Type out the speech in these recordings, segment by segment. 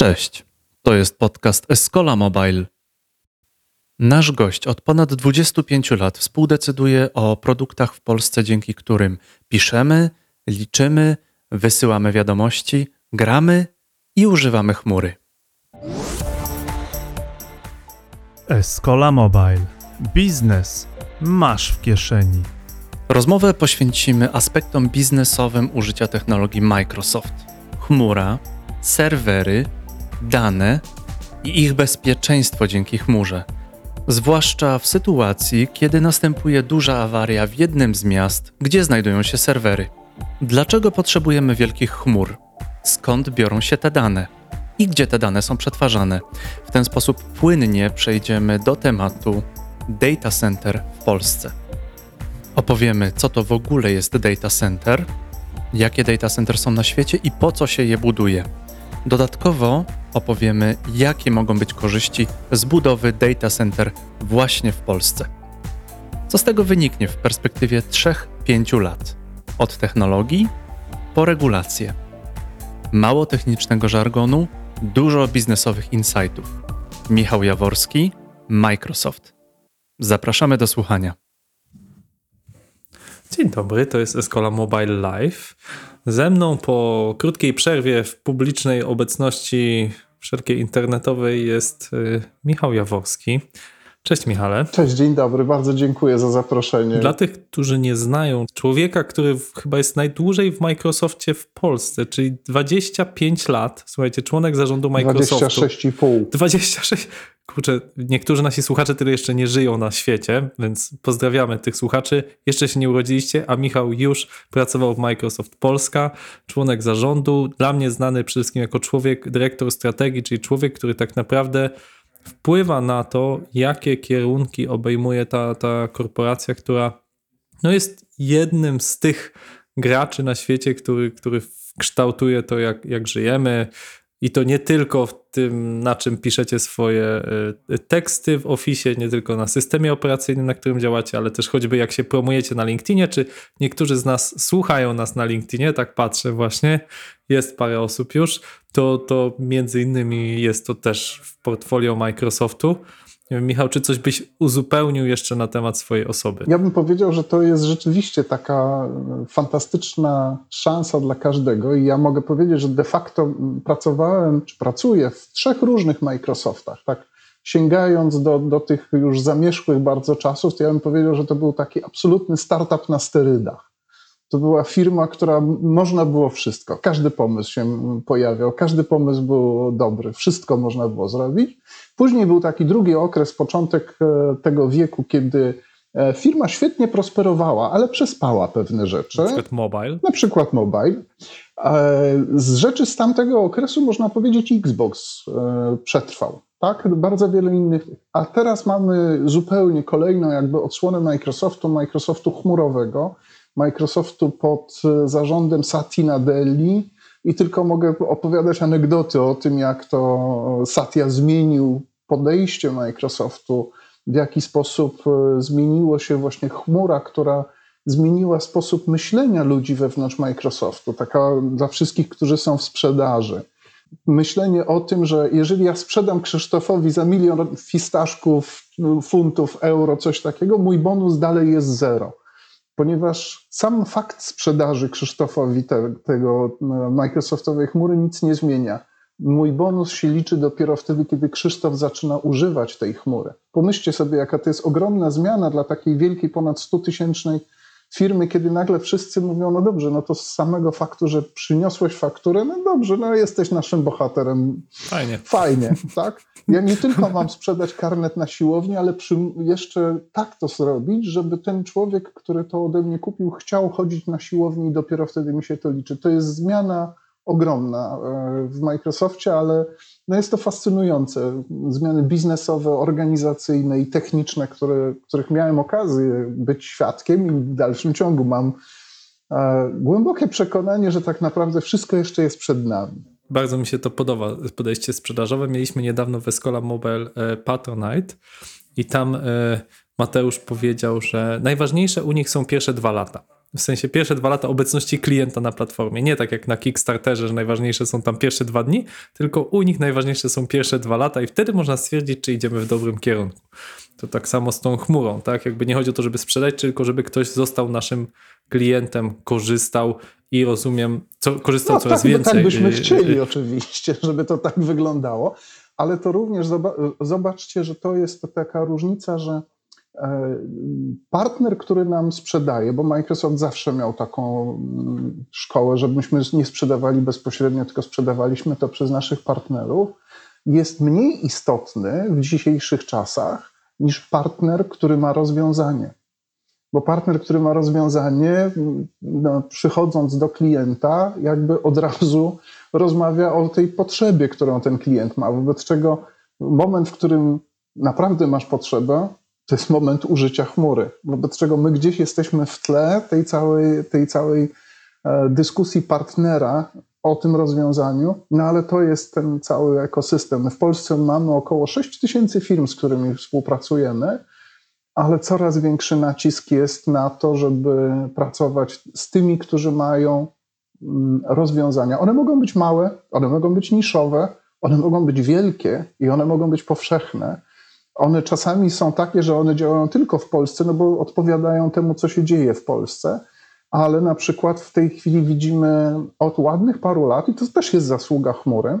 Cześć, to jest podcast Escola Mobile. Nasz gość od ponad 25 lat współdecyduje o produktach w Polsce, dzięki którym piszemy, liczymy, wysyłamy wiadomości, gramy i używamy chmury. Escola Mobile. Biznes masz w kieszeni. Rozmowę poświęcimy aspektom biznesowym użycia technologii Microsoft. Chmura, serwery, dane i ich bezpieczeństwo dzięki chmurze. Zwłaszcza w sytuacji, kiedy następuje duża awaria w jednym z miast, gdzie znajdują się serwery. Dlaczego potrzebujemy wielkich chmur? Skąd biorą się te dane? I gdzie te dane są przetwarzane? W ten sposób płynnie przejdziemy do tematu data center w Polsce. Opowiemy, co to w ogóle jest data center, jakie data center są na świecie i po co się je buduje. Dodatkowo opowiemy, jakie mogą być korzyści z budowy data center właśnie w Polsce. Co z tego wyniknie w perspektywie 3-5 lat? Od technologii po regulacje. Mało technicznego żargonu, dużo biznesowych insightów. Michał Jaworski, Microsoft. Zapraszamy do słuchania. Dzień dobry, to jest Escola Mobile Live. Ze mną po krótkiej przerwie w publicznej obecności wszelkiej internetowej jest y, Michał Jaworski. Cześć Michale. Cześć, dzień dobry, bardzo dziękuję za zaproszenie. Dla tych, którzy nie znają człowieka, który chyba jest najdłużej w Microsoftie w Polsce, czyli 25 lat, słuchajcie, członek zarządu Microsoftu. 26,5. 26. Kurczę, niektórzy nasi słuchacze tyle jeszcze nie żyją na świecie, więc pozdrawiamy tych słuchaczy. Jeszcze się nie urodziliście, a Michał już pracował w Microsoft Polska, członek zarządu. Dla mnie znany przede wszystkim jako człowiek, dyrektor strategii, czyli człowiek, który tak naprawdę wpływa na to, jakie kierunki obejmuje ta, ta korporacja, która no jest jednym z tych graczy na świecie, który, który kształtuje to, jak, jak żyjemy. I to nie tylko w tym, na czym piszecie swoje y, teksty w Office, nie tylko na systemie operacyjnym, na którym działacie, ale też choćby jak się promujecie na LinkedInie, czy niektórzy z nas słuchają nas na LinkedInie, tak patrzę właśnie, jest parę osób już, to, to między innymi jest to też w portfolio Microsoftu. Michał, czy coś byś uzupełnił jeszcze na temat swojej osoby? Ja bym powiedział, że to jest rzeczywiście taka fantastyczna szansa dla każdego i ja mogę powiedzieć, że de facto pracowałem, czy pracuję w trzech różnych Microsoftach, tak? Sięgając do, do tych już zamierzchłych bardzo czasów, to ja bym powiedział, że to był taki absolutny startup na sterydach. To była firma, która można było wszystko. Każdy pomysł się pojawiał, każdy pomysł był dobry, wszystko można było zrobić. Później był taki drugi okres, początek e, tego wieku, kiedy e, firma świetnie prosperowała, ale przespała pewne rzeczy. Na przykład mobile. Na przykład mobile. E, z rzeczy z tamtego okresu można powiedzieć Xbox przetrwał. Tak, bardzo wiele innych. A teraz mamy zupełnie kolejną jakby odsłonę Microsoftu, Microsoftu chmurowego, Microsoftu pod zarządem Satya Nadeli i tylko mogę opowiadać anegdoty o tym, jak to Satya zmienił podejście Microsoftu, w jaki sposób e, zmieniło się właśnie chmura, która zmieniła sposób myślenia ludzi wewnątrz Microsoftu, taka dla wszystkich, którzy są w sprzedaży. Myślenie o tym, że jeżeli ja sprzedam Krzysztofowi za milion fistaszków, funtów, euro, coś takiego, mój bonus dalej jest zero ponieważ sam fakt sprzedaży Krzysztofowi te, tego e, Microsoftowej chmury nic nie zmienia. Mój bonus się liczy dopiero wtedy, kiedy Krzysztof zaczyna używać tej chmury. Pomyślcie sobie, jaka to jest ogromna zmiana dla takiej wielkiej, ponad 100 tysięcznej firmy, kiedy nagle wszyscy mówią, no dobrze, no to z samego faktu, że przyniosłeś fakturę, no dobrze, no jesteś naszym bohaterem. Fajnie. Fajnie, tak? Ja nie tylko mam sprzedać karnet na siłowni, ale przy, jeszcze tak to zrobić, żeby ten człowiek, który to ode mnie kupił, chciał chodzić na siłowni i dopiero wtedy mi się to liczy. To jest zmiana ogromna e, w Microsoftie, ale no jest to fascynujące. Zmiany biznesowe, organizacyjne i techniczne, które, których miałem okazję być świadkiem i w dalszym ciągu mam e, głębokie przekonanie, że tak naprawdę wszystko jeszcze jest przed nami. Bardzo mi się to podoba, podejście sprzedażowe. Mieliśmy niedawno w Escola Mobile e, Patronite i tam Mateusz powiedział, że najważniejsze u nich są pierwsze dwa lata w sensie pierwsze dwa lata obecności klienta na platformie. Nie tak jak na Kickstarterze, że najważniejsze są tam pierwsze dwa dni, tylko u nich najważniejsze są pierwsze dwa lata i wtedy można stwierdzić, czy idziemy w dobrym kierunku. To tak samo z tą chmurą, tak? Jakby nie chodzi o to, żeby sprzedać, tylko żeby ktoś został naszym klientem, korzystał i rozumiem, co, korzystał No, coraz tak, więcej. tak byśmy y, chcieli y, oczywiście, żeby to tak wyglądało, ale to również zoba- zobaczcie, że to jest taka różnica, że partner, który nam sprzedaje, bo Microsoft zawsze miał taką mm, szkołę, żebyśmy nie sprzedawali bezpośrednio, tylko sprzedawaliśmy to przez naszych partnerów, jest mniej istotny w dzisiejszych czasach niż partner, który ma rozwiązanie. Bo partner, który ma rozwiązanie, no, przychodząc do klienta, jakby od razu rozmawia o tej potrzebie, którą ten klient ma. Wobec czego moment, w którym naprawdę masz potrzebę, to jest moment użycia chmury. Wobec czego my gdzieś jesteśmy w tle tej całej, tej całej e, dyskusji partnera o tym rozwiązaniu, no ale to jest ten cały ekosystem. W Polsce mamy około 6 tysięcy firm, z którymi współpracujemy ale coraz większy nacisk jest na to, żeby pracować z tymi, którzy mają mm, rozwiązania. One mogą być małe, one mogą być niszowe, one mogą być wielkie i one mogą być powszechne. One czasami są takie, że one działają tylko w Polsce, no bo odpowiadają temu, co się dzieje w Polsce, ale na przykład w tej chwili widzimy od ładnych paru lat, i to też jest zasługa chmury,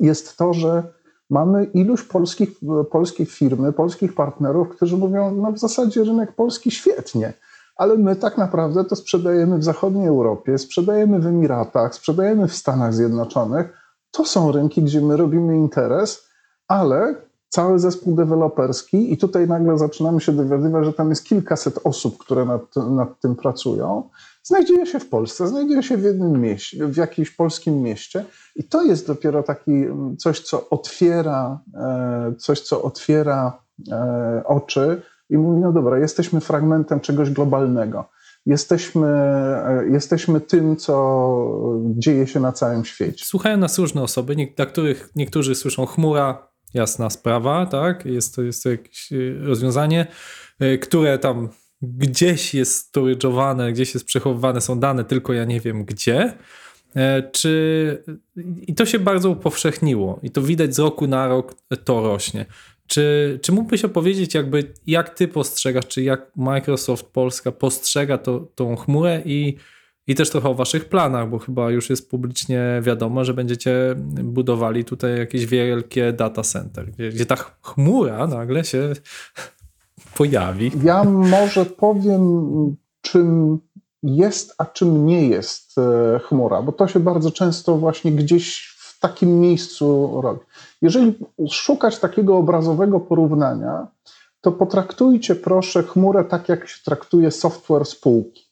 jest to, że mamy iluś polskich, polskich firmy, polskich partnerów, którzy mówią, no w zasadzie rynek polski świetnie, ale my tak naprawdę to sprzedajemy w zachodniej Europie, sprzedajemy w Emiratach, sprzedajemy w Stanach Zjednoczonych. To są rynki, gdzie my robimy interes, ale cały zespół deweloperski i tutaj nagle zaczynamy się dowiadywać, że tam jest kilkaset osób, które nad, nad tym pracują, znajduje się w Polsce, znajduje się w jednym mieście, w jakimś polskim mieście i to jest dopiero taki mm, coś, co otwiera, e, coś, co otwiera e, oczy i mówi, no dobra, jesteśmy fragmentem czegoś globalnego. Jesteśmy, e, jesteśmy tym, co dzieje się na całym świecie. Słuchają nas różne osoby, dla których niektórzy słyszą chmura, jasna sprawa, tak? Jest to, jest to jakieś y, rozwiązanie, y, które tam gdzieś jest storage'owane, gdzieś jest przechowywane, są dane, tylko ja nie wiem gdzie. E, Czy i to się bardzo upowszechniło i to widać z roku na rok to rośnie. Czy, czy mógłbyś opowiedzieć, jakby jak ty postrzegasz, czy jak Microsoft Polska postrzega to, tą chmurę i, i też trochę o waszych planach, bo chyba już jest publicznie wiadomo, że będziecie budowali tutaj jakieś wielkie data center, gdzie, gdzie ta chmura nagle się pojawi. Ja może powiem, czym jest, a czym nie jest e, chmura, bo to się bardzo często właśnie gdzieś w takim miejscu robi. Jeżeli szukać takiego obrazowego porównania, to potraktujcie proszę chmurę tak, jak się traktuje software spółki.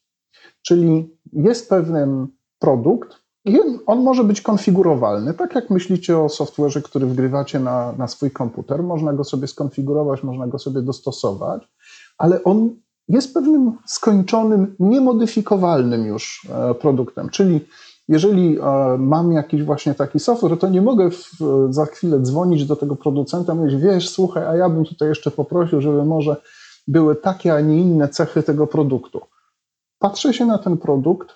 Czyli jest pewien produkt i on może być konfigurowalny. Tak jak myślicie o software'ze, który wgrywacie na, na swój komputer, można go sobie skonfigurować, można go sobie dostosować, ale on jest pewnym skończonym, niemodyfikowalnym już e, produktem. Czyli jeżeli e, mam jakiś właśnie taki software, to nie mogę w, za chwilę dzwonić do tego producenta i mówić, wiesz, słuchaj, a ja bym tutaj jeszcze poprosił, żeby może były takie, a nie inne cechy tego produktu. Patrzę się na ten produkt,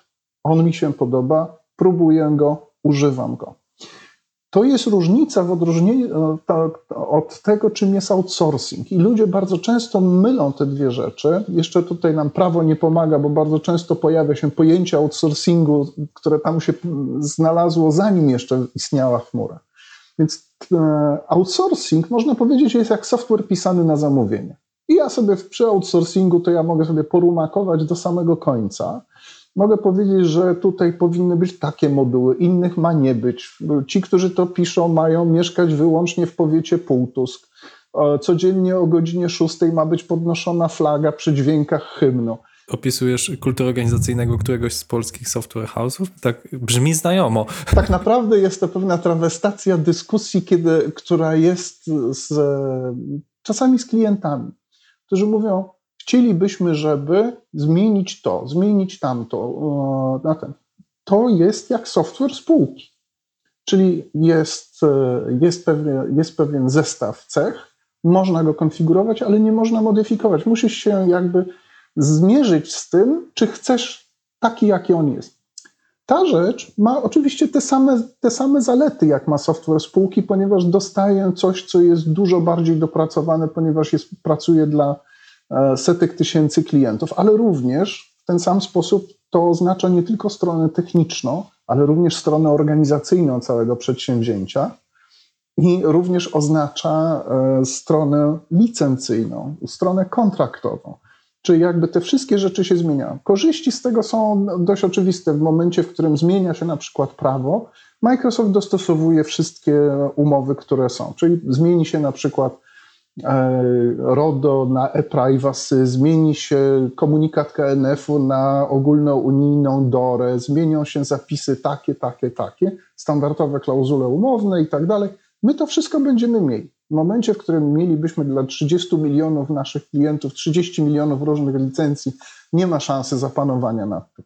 on mi się podoba, próbuję go, używam go. To jest różnica w ta- od tego, czym jest outsourcing. I ludzie bardzo często mylą te dwie rzeczy. Jeszcze tutaj nam prawo nie pomaga, bo bardzo często pojawia się pojęcie outsourcingu, które tam się znalazło, zanim jeszcze istniała chmura. Więc e, outsourcing, można powiedzieć, jest jak software pisany na zamówienie. I ja sobie w- przy outsourcingu to ja mogę sobie porumakować do samego końca. Mogę powiedzieć, że tutaj powinny być takie moduły, innych ma nie być. Ci, którzy to piszą, mają mieszkać wyłącznie w powiecie Półtusk. E, Codziennie o godzinie 6 ma być podnoszona flaga przy dźwiękach hymnu. Opisujesz kulturę organizacyjnego któregoś z polskich software house'ów? Tak brzmi znajomo. Tak naprawdę jest to pewna trawestacja dyskusji, kiedy, która jest z, czasami z klientami, którzy mówią, chcielibyśmy, żeby zmienić to, zmienić tamto. e, Na ten. To jest jak software spółki. Czyli jest, e, jest, pewien, jest pewien zestaw cech, można go konfigurować, ale nie można modyfikować. Musisz się jakby zmierzyć z tym, czy chcesz taki, jaki on jest. Ta rzecz ma oczywiście te same, te same zalety, jak ma software spółki, ponieważ dostaję coś, co jest dużo bardziej dopracowane, ponieważ jest, pracuje dla e, setek tysięcy klientów, ale również w ten sam sposób to oznacza nie tylko stronę techniczną, ale również stronę organizacyjną całego przedsięwzięcia i również oznacza e, stronę licencyjną, stronę kontraktową. Czyli jakby te wszystkie rzeczy się zmieniają. Korzyści z tego są dość oczywiste. W momencie, w którym zmienia się na przykład prawo, Microsoft dostosowuje wszystkie umowy, które są. Czyli zmieni się na przykład e, RODO na e-privacy, zmieni się komunikat KNF-u na ogólnounijną DORę, zmienią się zapisy takie, takie, takie, standardowe klauzule umowne i tak dalej. My to wszystko będziemy mieli. W momencie, w którym mielibyśmy dla 30 milionów naszych klientów 30 milionów różnych licencji, nie ma szansy zapanowania nad tym.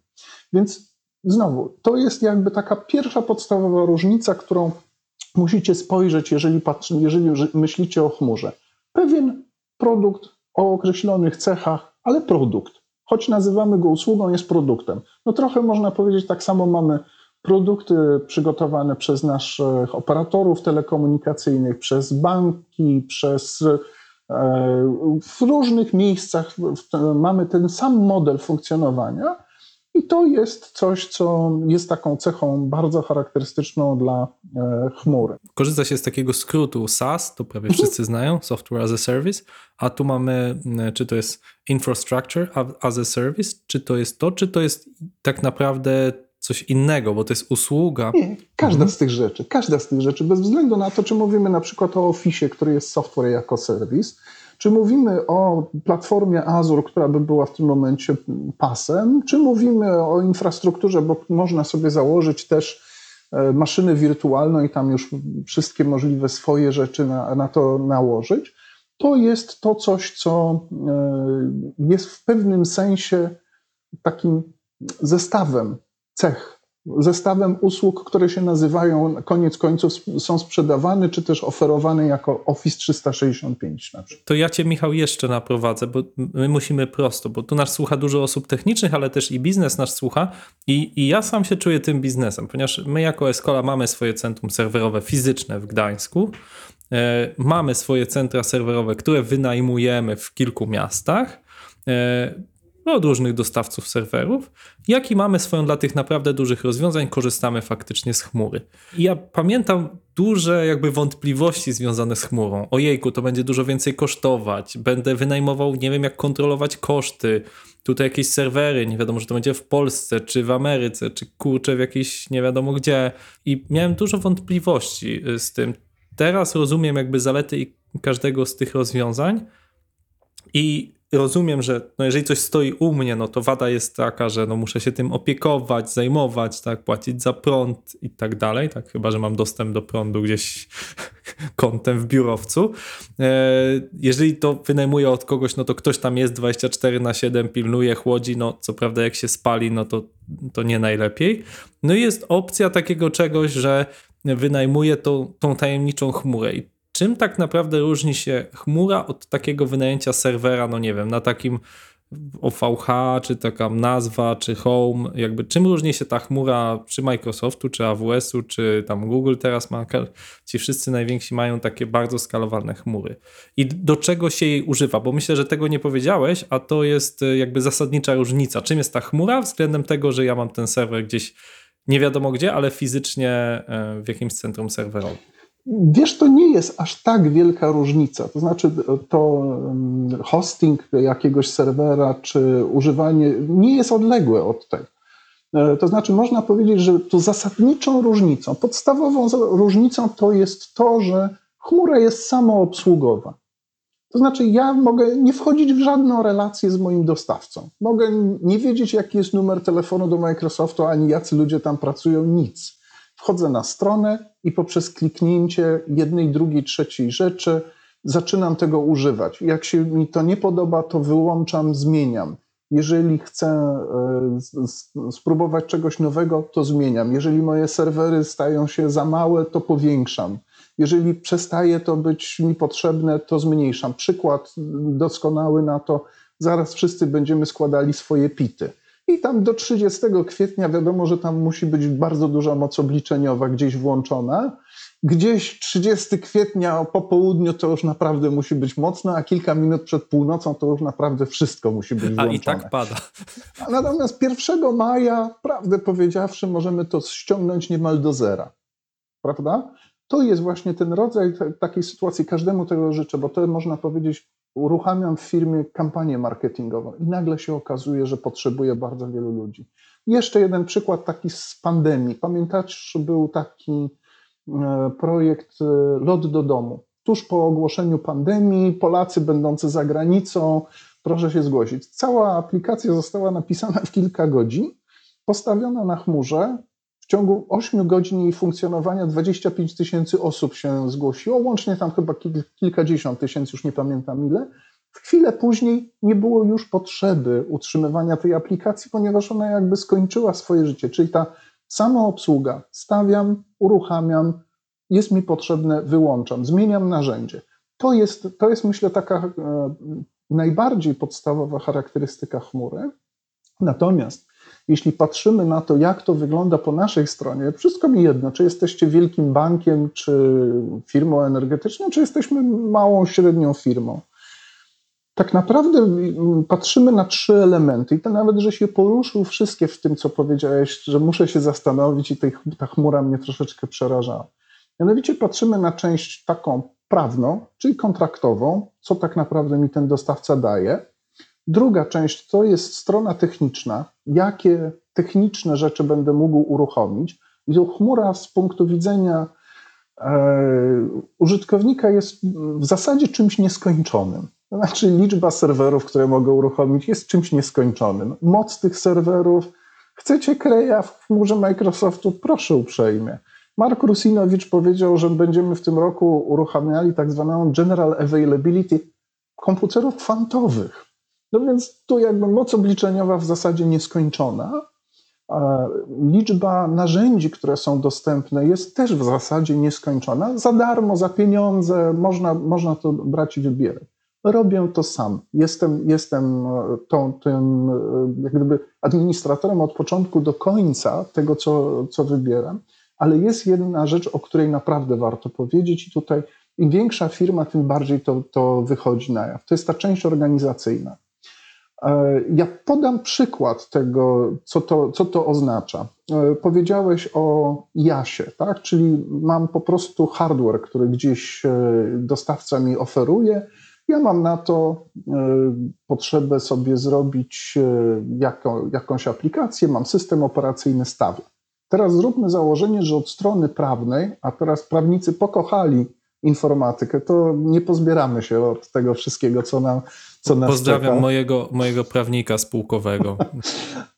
Więc znowu, to jest jakby taka pierwsza podstawowa różnica, którą musicie spojrzeć, jeżeli, patrzy, jeżeli myślicie o chmurze. Pewien produkt o określonych cechach, ale produkt. Choć nazywamy go usługą, jest produktem. No trochę można powiedzieć, tak samo mamy produkty przygotowane przez naszych operatorów telekomunikacyjnych, przez banki, przez e, w różnych miejscach mamy ten sam model funkcjonowania i to jest coś, co jest taką cechą bardzo charakterystyczną dla e, chmury. Korzysta się z takiego skrótu SaaS, to prawie wszyscy znają, Software as a Service, a tu mamy, czy to jest Infrastructure as a Service, czy to jest to, czy to jest tak naprawdę coś innego, bo to jest usługa. Nie, każda mhm. z tych rzeczy, każda z tych rzeczy, bez względu na to, czy mówimy na przykład o Office, który jest software jako serwis, czy mówimy o platformie Azure, która by była w tym momencie pasem, czy mówimy o infrastrukturze, bo można sobie założyć też e, maszynę wirtualną i tam już wszystkie możliwe swoje rzeczy na, na to nałożyć, to jest to coś, co e, jest w pewnym sensie takim zestawem cech, zestawem usług, które się nazywają, koniec końców są sprzedawane, czy też oferowane jako Office 365 na przykład. To ja Cię, Michał, jeszcze naprowadzę, bo my musimy prosto, bo tu nas słucha dużo osób technicznych, ale też i biznes nas słucha. I, i ja sam się czuję tym biznesem, ponieważ my jako Escola mamy swoje centrum serwerowe fizyczne w Gdańsku, e, mamy swoje centra serwerowe, które wynajmujemy w kilku miastach, e, od różnych dostawców serwerów, jak i mamy swoją dla tych naprawdę dużych rozwiązań, korzystamy faktycznie z chmury. I ja pamiętam duże jakby wątpliwości związane z chmurą. Ojejku, to będzie dużo więcej kosztować, będę wynajmował, nie wiem jak kontrolować koszty, tutaj jakieś serwery, nie wiadomo, że to będzie w Polsce, czy w Ameryce, czy kurczę w jakiejś nie wiadomo gdzie. I miałem dużo wątpliwości y, z tym. Teraz rozumiem jakby zalety każdego z tych rozwiązań i rozumiem, że no jeżeli coś stoi u mnie, no to wada jest taka, że no muszę się tym opiekować, zajmować, tak, płacić za prąd i tak dalej, tak, chyba, że mam dostęp do prądu gdzieś kątem w biurowcu. E, jeżeli to wynajmuję od kogoś, no to ktoś tam jest 24 na 7, pilnuje, chłodzi, no co prawda jak się spali, no to, to nie najlepiej. No i jest opcja takiego czegoś, że wynajmuję tą, tą tajemniczą chmurę i czym tak naprawdę różni się chmura od takiego wynajęcia serwera, no nie wiem, na takim OVH, czy taka nazwa, czy Home, jakby czym różni się ta chmura czy Microsoftu, czy AWS-u, czy tam Google teraz ma, ci wszyscy najwięksi mają takie bardzo skalowalne chmury. I do czego się jej używa? Bo myślę, że tego nie powiedziałeś, a to jest y, jakby zasadnicza różnica. Czym jest ta chmura względem tego, że ja mam ten serwer gdzieś nie wiadomo gdzie, ale fizycznie y, w jakimś centrum serwerowym. Wiesz, to nie jest aż tak wielka różnica. To znaczy, to hosting jakiegoś serwera czy używanie nie jest odległe od tego. E, to znaczy, można powiedzieć, że tu zasadniczą różnicą, podstawową różnicą to jest to, że chmura jest samoobsługowa. To znaczy, ja mogę nie wchodzić w żadną relację z moim dostawcą. Mogę nie wiedzieć, jaki jest numer telefonu do Microsoftu, ani jacy ludzie tam pracują, nic. Wchodzę na stronę i poprzez kliknięcie jednej, drugiej, trzeciej rzeczy zaczynam tego używać. Jak się mi to nie podoba, to wyłączam, zmieniam. Jeżeli chcę e, spróbować czegoś nowego, to zmieniam. Jeżeli moje serwery stają się za małe, to powiększam. Jeżeli przestaje to być mi potrzebne, to zmniejszam. Przykład doskonały na to zaraz wszyscy będziemy składali swoje pity. I tam do 30 kwietnia wiadomo, że tam musi być bardzo duża moc obliczeniowa gdzieś włączona. Gdzieś 30 kwietnia po południu to już naprawdę musi być mocno, a kilka minut przed północą to już naprawdę wszystko musi być A włączone. i tak pada. A Natomiast 1 maja, prawdę powiedziawszy, możemy to ściągnąć niemal do zera. Prawda? To jest właśnie ten rodzaj takiej sytuacji. Każdemu tego życzę, bo to można powiedzieć, uruchamiam w firmie kampanię marketingową i nagle się okazuje, że potrzebuję bardzo wielu ludzi. Jeszcze jeden przykład taki z pandemii. Pamiętacie, że był taki e, projekt e, Lot do domu. Tuż po ogłoszeniu pandemii, Polacy będący za granicą, proszę się zgłosić. Cała aplikacja została napisana w kilka godzin, postawiona na chmurze. W ciągu 8 godzin jej funkcjonowania 25 tysięcy osób się zgłosiło, łącznie tam chyba kil, kilkadziesiąt tysięcy, już nie pamiętam ile. W chwilę później nie było już potrzeby utrzymywania tej aplikacji, ponieważ ona jakby skończyła swoje życie. Czyli ta sama obsługa, stawiam, uruchamiam, jest mi potrzebne, wyłączam, zmieniam narzędzie. To jest, to jest myślę taka e, najbardziej podstawowa charakterystyka chmury. Natomiast jeśli patrzymy na to, jak to wygląda po naszej stronie, wszystko mi jedno, czy jesteście wielkim bankiem, czy firmą energetyczną, czy jesteśmy małą, średnią firmą. Tak naprawdę patrzymy na trzy elementy i to nawet, że się poruszył wszystkie w tym, co powiedziałeś, że muszę się zastanowić i tej- ta chmura mnie troszeczkę przerażała. Mianowicie patrzymy na część taką prawną, czyli kontraktową, co tak naprawdę mi ten dostawca daje. Druga część to jest strona techniczna, jakie techniczne rzeczy będę mógł uruchomić. I tu chmura z punktu widzenia e, użytkownika jest w zasadzie czymś nieskończonym. To znaczy liczba serwerów, które mogę uruchomić jest czymś nieskończonym. Moc tych serwerów, chcecie Kreja w chmurze Microsoftu, proszę uprzejmie. Mark Rusinowicz powiedział, że będziemy w tym roku uruchamiali tak zwaną General Availability komputerów kwantowych. No więc tu jakby moc obliczeniowa w zasadzie nieskończona. E, Liczba narzędzi, które są dostępne, jest też w zasadzie nieskończona. Za darmo, za pieniądze, można, można to brać i wybierać. Robię to sam. Jestem, jestem e, tą, tym e, jak gdyby administratorem od początku do końca tego, co, co wybieram, ale jest jedna rzecz, o której naprawdę warto powiedzieć, i tutaj im większa firma, tym bardziej to, to wychodzi na jaw. To jest ta część organizacyjna. E, Ja podam przykład tego, co to, co to oznacza. E, Powiedziałeś o jasie, tak? czyli mam po prostu hardware, który gdzieś e, dostawca mi oferuje. Ja mam na to potrzebę sobie zrobić jako, jakąś aplikację, mam system operacyjny stawy. Teraz zróbmy założenie, że od strony prawnej, a teraz prawnicy pokochali informatykę, to nie pozbieramy się od tego wszystkiego, co nam co nas Pozdrawiam czeka. mojego, mojego prawnika spółkowego.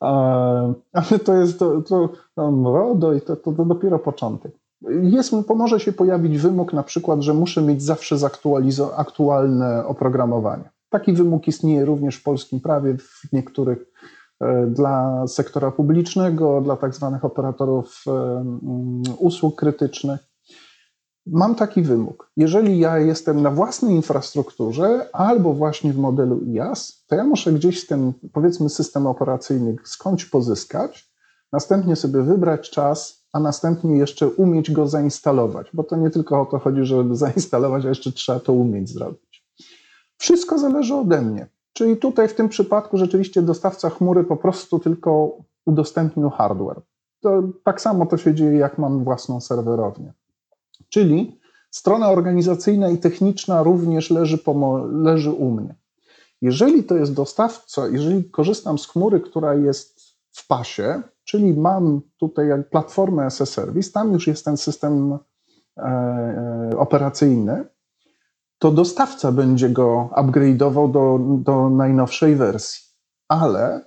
Ale to jest to, to, to RODO i to, to, to dopiero początek. Jest, może się pojawić wymóg na przykład, że muszę mieć zawsze aktualne oprogramowanie. Taki wymóg istnieje również w polskim prawie, w niektórych e, dla sektora publicznego, dla tak zwanych operatorów e, usług krytycznych. Mam taki wymóg. Jeżeli ja jestem na własnej infrastrukturze albo właśnie w modelu IaaS, to ja muszę gdzieś ten, powiedzmy, system operacyjny skądś pozyskać, następnie sobie wybrać czas, a następnie jeszcze umieć go zainstalować, bo to nie tylko o to chodzi, żeby zainstalować, a jeszcze trzeba to umieć zrobić. Wszystko zależy ode mnie. Czyli tutaj w tym przypadku rzeczywiście dostawca chmury po prostu tylko udostępnił hardware. To tak samo to się dzieje, jak mam własną serwerownię. Czyli strona organizacyjna i techniczna również leży, leży u mnie. Jeżeli to jest dostawca, jeżeli korzystam z chmury, która jest w pasie, czyli mam tutaj platformę as a service, tam już jest ten system e, e, operacyjny, to dostawca będzie go upgrade'ował do, do najnowszej wersji. Ale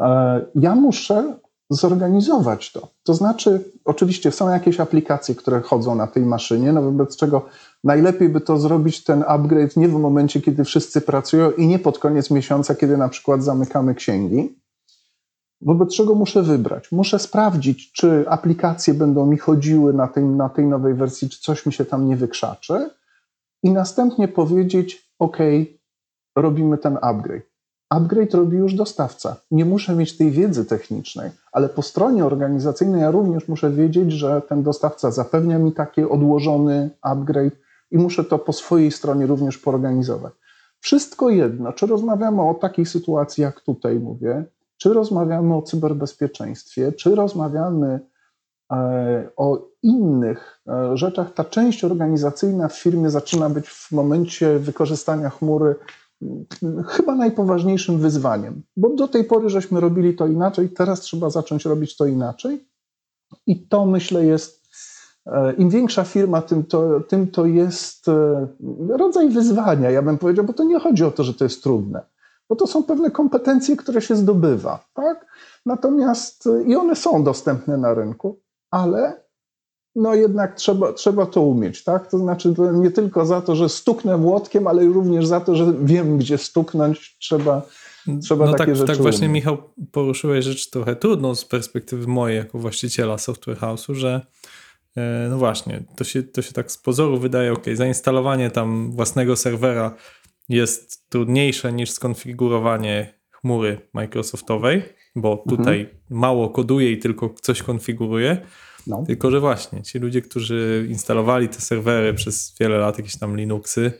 e, ja muszę zorganizować to. To znaczy, oczywiście są jakieś aplikacje, które chodzą na tej maszynie, no wobec czego najlepiej by to zrobić ten upgrade nie w momencie, kiedy wszyscy pracują i nie pod koniec miesiąca, kiedy na przykład zamykamy księgi. Wobec czego muszę wybrać? Muszę sprawdzić, czy aplikacje będą mi chodziły na tej, na tej nowej wersji, czy coś mi się tam nie wykrzaczy, i następnie powiedzieć: OK, robimy ten upgrade. Upgrade robi już dostawca. Nie muszę mieć tej wiedzy technicznej, ale po stronie organizacyjnej ja również muszę wiedzieć, że ten dostawca zapewnia mi taki odłożony upgrade i muszę to po swojej stronie również poorganizować. Wszystko jedno, czy rozmawiamy o takiej sytuacji, jak tutaj mówię, czy rozmawiamy o cyberbezpieczeństwie, czy rozmawiamy e, o innych e, rzeczach, ta część organizacyjna w firmie zaczyna być w momencie wykorzystania chmury chyba najpoważniejszym wyzwaniem, bo do tej pory żeśmy robili to inaczej, teraz trzeba zacząć robić to inaczej. I to myślę jest, e, im większa firma, tym to, tym to jest e, rodzaj wyzwania, ja bym powiedział, bo to nie chodzi o to, że to jest trudne, bo to są pewne kompetencje, które się zdobywa, tak? Natomiast e, i one są dostępne na rynku, ale no jednak trzeba, trzeba to umieć, tak? To znaczy to nie tylko za to, że stuknę młotkiem, ale również za to, że wiem, gdzie stuknąć, trzeba, trzeba no takie tak, rzeczy tak właśnie umieć. Michał poruszyłeś rzecz trochę trudną z perspektywy mojej jako właściciela software house'u, że e, no właśnie, to się, to się tak z pozoru wydaje, ok, zainstalowanie tam własnego serwera jest trudniejsze niż skonfigurowanie chmury Microsoftowej, bo Mhm. tutaj mało koduje i tylko coś konfiguruje, No. tylko że właśnie ci ludzie, którzy instalowali te serwery przez wiele lat, jakieś tam Linuxy,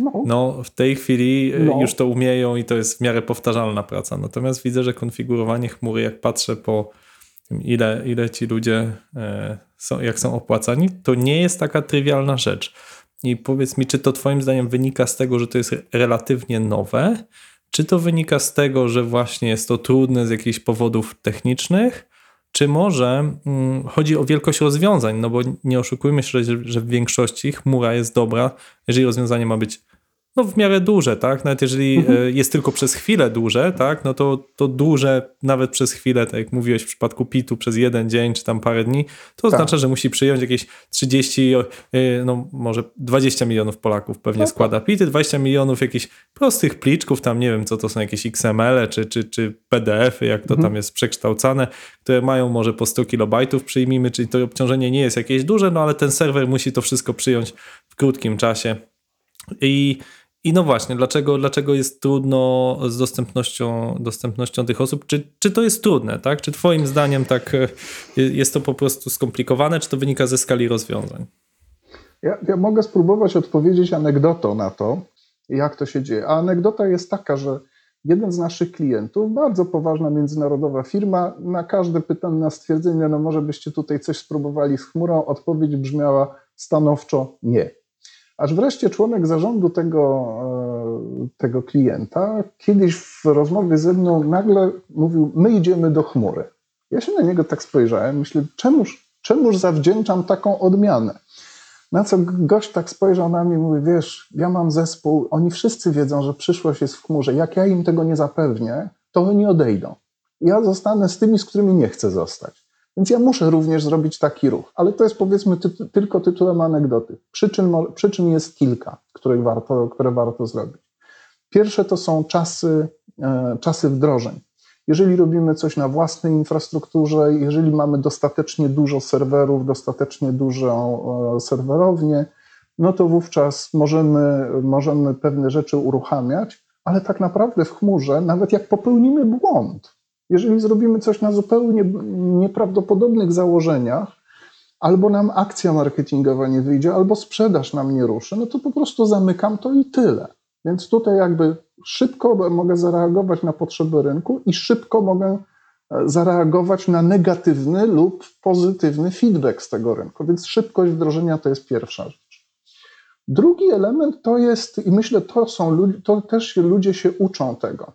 No. no, w tej chwili e, No. już to umieją i to jest w miarę powtarzalna praca. Natomiast widzę, że konfigurowanie chmury, jak patrzę po tym, ile, ile ci ludzie e, są, jak są opłacani, to nie jest taka trywialna rzecz. I powiedz mi, czy to Twoim zdaniem wynika z tego, że to jest relatywnie nowe, czy to wynika z tego, że właśnie jest to trudne z jakichś powodów technicznych, czy może mm, chodzi o wielkość rozwiązań? No bo nie oszukujmy się, że, że w większości chmura jest dobra, jeżeli rozwiązanie ma być no w miarę duże, tak? Nawet jeżeli e, jest tylko przez chwilę duże, tak? No to, to duże nawet przez chwilę, tak jak mówiłeś w przypadku PIT-u przez jeden dzień czy tam parę dni, to Tak. oznacza, że musi przyjąć jakieś 30, e, no może 20 milionów Polaków pewnie Tak, składa PIT-y, 20 milionów jakichś prostych pliczków, tam nie wiem co to są jakieś XML-e czy, czy, czy PDF-y, jak to tam jest przekształcane, które mają może po 100 kilobajtów przyjmijmy, czyli to obciążenie nie jest jakieś duże, no ale ten serwer musi to wszystko przyjąć w krótkim czasie. I, I no właśnie, dlaczego, dlaczego jest trudno z dostępnością, dostępnością tych osób? Czy, czy to jest trudne, tak? Czy twoim zdaniem tak e, jest to po prostu skomplikowane, czy to wynika ze skali rozwiązań? Ja, ja mogę spróbować odpowiedzieć anegdotą na to, jak to się dzieje. A anegdota jest taka, że jeden z naszych klientów, bardzo poważna międzynarodowa firma, na każde pytanie, na stwierdzenie, no może byście tutaj coś spróbowali z chmurą, odpowiedź brzmiała stanowczo nie. Aż wreszcie członek zarządu tego, e, tego klienta kiedyś w rozmowie ze mną nagle mówił: My idziemy do chmury. Ja się na niego tak spojrzałem, myślę, czemuż, czemuż zawdzięczam taką odmianę? Na co gość tak spojrzał na mnie i mówi, wiesz, ja mam zespół, oni wszyscy wiedzą, że przyszłość jest w chmurze. Jak ja im tego nie zapewnię, to oni odejdą. Ja zostanę z tymi, z którymi nie chcę zostać. Więc ja muszę również zrobić taki ruch. Ale to jest powiedzmy ty tylko tytułem anegdoty. Przyczyn, przyczyn jest kilka, które warto, które warto zrobić. Pierwsze to są czasy, e, czasy wdrożeń. Jeżeli robimy coś na własnej infrastrukturze, jeżeli mamy dostatecznie dużo serwerów, dostatecznie dużą e, serwerownię, no to wówczas możemy, możemy pewne rzeczy uruchamiać, ale tak naprawdę w chmurze, nawet jak popełnimy błąd, jeżeli zrobimy coś na zupełnie nieprawdopodobnych założeniach, albo nam akcja marketingowa nie wyjdzie, albo sprzedaż nam nie ruszy, no to po prostu zamykam to i tyle. Więc tutaj jakby szybko mogę zareagować na potrzeby rynku i szybko mogę zareagować na negatywny lub pozytywny feedback z tego rynku. Więc szybkość wdrożenia to jest pierwsza rzecz. Drugi element to jest, i myślę, to są to też ludzie się uczą tego.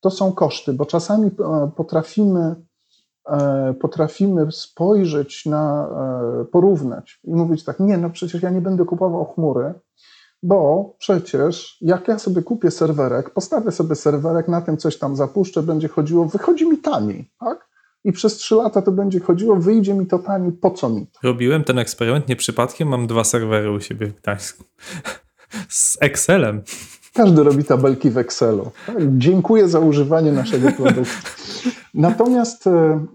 To są koszty, bo czasami potrafimy, potrafimy spojrzeć na, porównać i mówić tak, nie, no przecież ja nie będę kupował chmury, bo przecież jak ja sobie kupię serwerek, postawię sobie serwerek, na tym coś tam zapuszczę, będzie chodziło, wychodzi mi taniej, tak? I przez trzy lata to będzie chodziło, wyjdzie mi to taniej, po co mi to? Robiłem ten eksperyment, nie przypadkiem mam dwa serwery u siebie w Gdańsku. Z Excelem. Każdy robi tabelki w Excelu. Tak? Dziękuję za używanie naszego produktu. Natomiast e,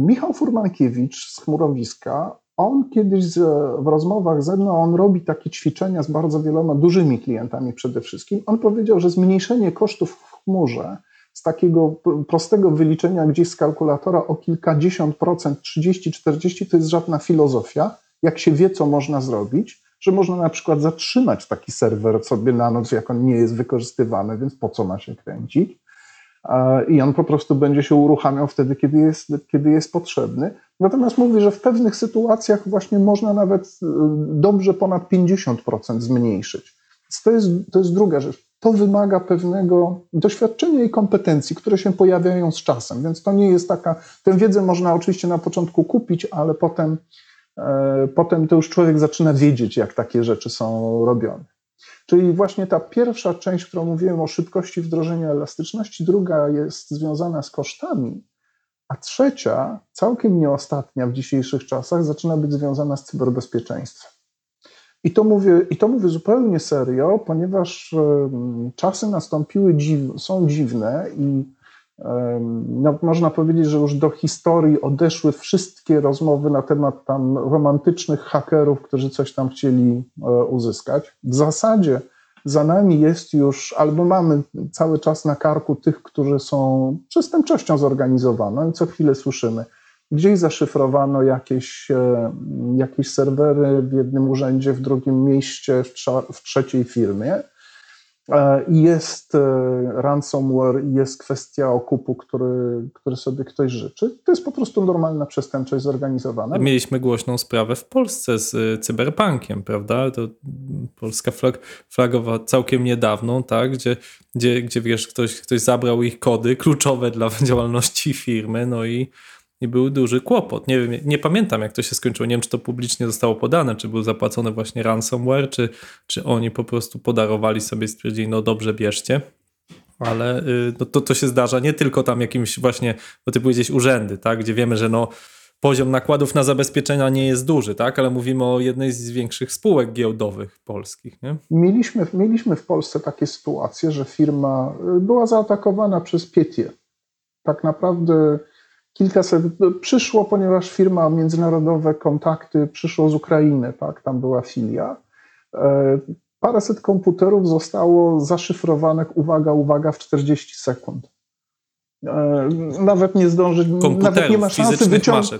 Michał Furmankiewicz z Chmurowiska, on kiedyś w rozmowach ze mną, on robi takie ćwiczenia z bardzo wieloma dużymi klientami przede wszystkim. On powiedział, że zmniejszenie kosztów w chmurze z takiego prostego wyliczenia gdzieś z kalkulatora o kilkadziesiąt procent, 30, 40 to jest żadna filozofia. Jak się wie, co można zrobić, że można na przykład zatrzymać taki serwer sobie na noc, jak on nie jest wykorzystywany, więc po co ma się kręcić? I on po prostu będzie się uruchamiał wtedy, kiedy jest, kiedy jest potrzebny. Natomiast mówi, że w pewnych sytuacjach właśnie można nawet e, dobrze ponad 50% zmniejszyć. To jest, to jest druga rzecz. To wymaga pewnego doświadczenia i kompetencji, które się pojawiają z czasem. Więc to nie jest taka. Tę wiedzę można oczywiście na początku kupić, ale potem, potem to już człowiek zaczyna wiedzieć, jak takie rzeczy są robione. Czyli właśnie ta pierwsza część, którą mówiłem o szybkości wdrożenia elastyczności, druga jest związana z kosztami, a trzecia, całkiem nieostatnia w dzisiejszych czasach, zaczyna być związana z cyberbezpieczeństwem. I to mówię, i to mówię zupełnie serio, ponieważ czasy nastąpiły, dziw, są dziwne i no, można powiedzieć, że już do historii odeszły wszystkie rozmowy na temat tam romantycznych hakerów, którzy coś tam chcieli e, uzyskać. W zasadzie za nami jest już, albo mamy cały czas na karku tych, którzy są przestępczością zorganizowaną i co chwilę słyszymy. Gdzieś zaszyfrowano jakieś, e, jakieś serwery w jednym urzędzie, w drugim mieście, w, trza- w trzeciej firmie. E, I jest e, ransomware, i jest kwestia okupu, który, który sobie ktoś życzy. To jest po prostu normalna przestępczość zorganizowana. Mieliśmy głośną sprawę w Polsce z y, cyberpunkiem, prawda? To Polska flag, flagowa całkiem niedawno, tak? Gdzie, gdzie, gdzie wiesz, ktoś, ktoś zabrał ich kody kluczowe dla działalności firmy, no i, i był duży kłopot. Nie wiem, nie pamiętam jak to się skończyło. Nie wiem, czy to publicznie zostało podane, czy był zapłacony właśnie ransomware, czy, czy oni po prostu podarowali sobie, stwierdzili, no dobrze, bierzcie. Ale y, no to, to się zdarza nie tylko tam jakimś właśnie, bo ty powiedziałeś urzędy, tak? Gdzie wiemy, że no poziom nakładów na zabezpieczenia nie jest duży, tak? Ale mówimy o jednej z większych spółek giełdowych polskich, nie? Mieliśmy, mieliśmy w Polsce takie sytuacje, że firma y, była zaatakowana przez Pietie. Tak naprawdę kilkaset przyszło, ponieważ firma międzynarodowe kontakty przyszło z Ukrainy, tak, tam była filia. E, Paręset komputerów zostało zaszyfrowanych, uwaga, uwaga, w 40 sekund. E, Nawet nie zdążyć, nawet nie ma szansy wyciągnąć.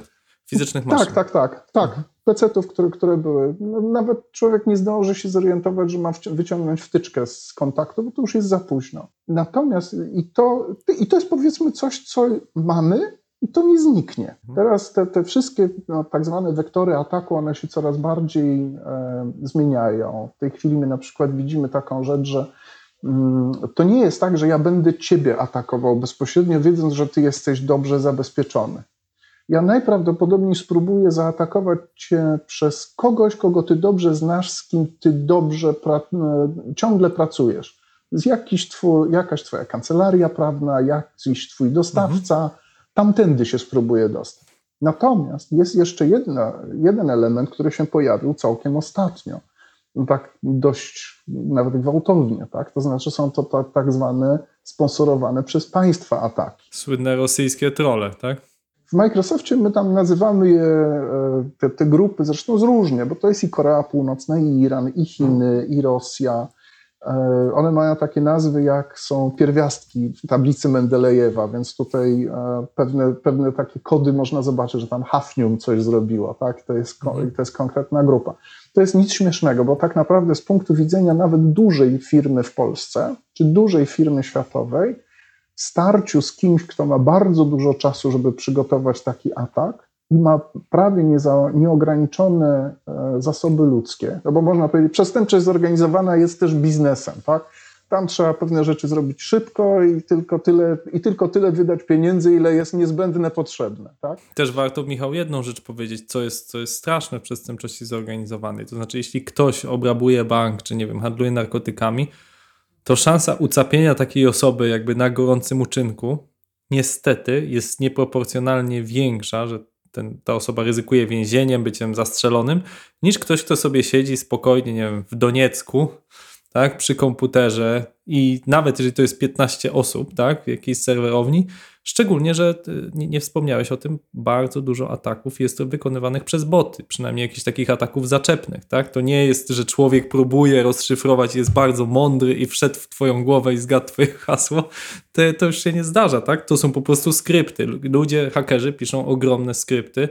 Fizycznych maszyn. Tak, tak, tak, tak. PC-ów, które, które były. No, nawet człowiek nie zdąży się zorientować, że ma wyciągnąć wtyczkę z kontaktu, bo to już jest za późno. Natomiast i to, i to jest powiedzmy coś, co mamy i to nie zniknie. Teraz te, te wszystkie no, tak zwane wektory ataku, one się coraz bardziej e, zmieniają. W tej chwili my na przykład widzimy taką rzecz, że mm, to nie jest tak, że ja będę ciebie atakował bezpośrednio, wiedząc, że ty jesteś dobrze zabezpieczony. Ja najprawdopodobniej spróbuję zaatakować cię przez kogoś, kogo ty dobrze znasz, z kim ty dobrze pra e, ciągle pracujesz. Z jakiś jakaś twoja kancelaria prawna, jakiś twój dostawca, tamtędy się spróbuję dostać. Natomiast jest jeszcze jedna, jeden element, który się pojawił całkiem ostatnio. No tak dość nawet gwałtownie, tak? To znaczy są to tak, tak zwane sponsorowane przez państwa ataki. Słynne rosyjskie trole, tak? W Microsoftie my tam nazywamy je, e, te, te grupy, zresztą z różnie, bo to jest i Korea Północna, i Iran, i Chiny, i Rosja. E, One mają takie nazwy, jak są pierwiastki w tablicy Mendelejewa, więc tutaj e, pewne, pewne takie kody można zobaczyć, że tam Hafnium coś zrobiło, tak? To jest, ko- to jest konkretna grupa. To jest nic śmiesznego, bo tak naprawdę z punktu widzenia nawet dużej firmy w Polsce, czy dużej firmy światowej, starciu z kimś, kto ma bardzo dużo czasu, żeby przygotować taki atak i ma prawie nieograniczone e, zasoby ludzkie, no bo można powiedzieć, przestępczość zorganizowana jest też biznesem, tak? Tam trzeba pewne rzeczy zrobić szybko i tylko tyle, i tylko tyle wydać pieniędzy, ile jest niezbędne, potrzebne, tak? Też warto, Michał, jedną rzecz powiedzieć, co jest, co jest straszne w przestępczości zorganizowanej. To znaczy, jeśli ktoś obrabuje bank, czy nie wiem, handluje narkotykami, to szansa ucapienia takiej osoby jakby na gorącym uczynku niestety jest nieproporcjonalnie większa, że ten, ta osoba ryzykuje więzieniem, byciem zastrzelonym, niż ktoś, kto sobie siedzi spokojnie, nie wiem, w Doniecku tak, przy komputerze i nawet jeżeli to jest 15 osób, tak, w jakiejś serwerowni, szczególnie, że ty nie, nie wspomniałeś o tym, bardzo dużo ataków jest wykonywanych przez boty, przynajmniej jakichś takich ataków zaczepnych, tak, to nie jest, że człowiek próbuje rozszyfrować, jest bardzo mądry i wszedł w twoją głowę i zgadł twoje hasło, to, to już się nie zdarza, tak, to są po prostu skrypty, ludzie, hakerzy piszą ogromne skrypty,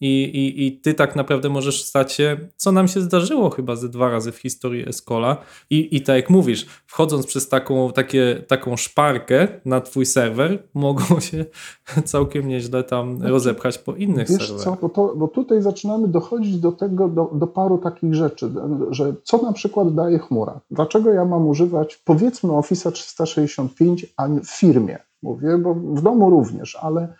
i, i, I ty tak naprawdę możesz stać się, co nam się zdarzyło chyba ze dwa razy w historii Escola. I, i tak jak mówisz, wchodząc przez taką, takie, taką szparkę na twój serwer, mogą się całkiem nieźle tam rozepchać po innych Wiesz serwerach. co, bo, to, bo tutaj zaczynamy dochodzić do tego, do, do paru takich rzeczy, że co na przykład daje chmura? Dlaczego ja mam używać powiedzmy Office 365 a w firmie? Mówię, bo w domu również, ale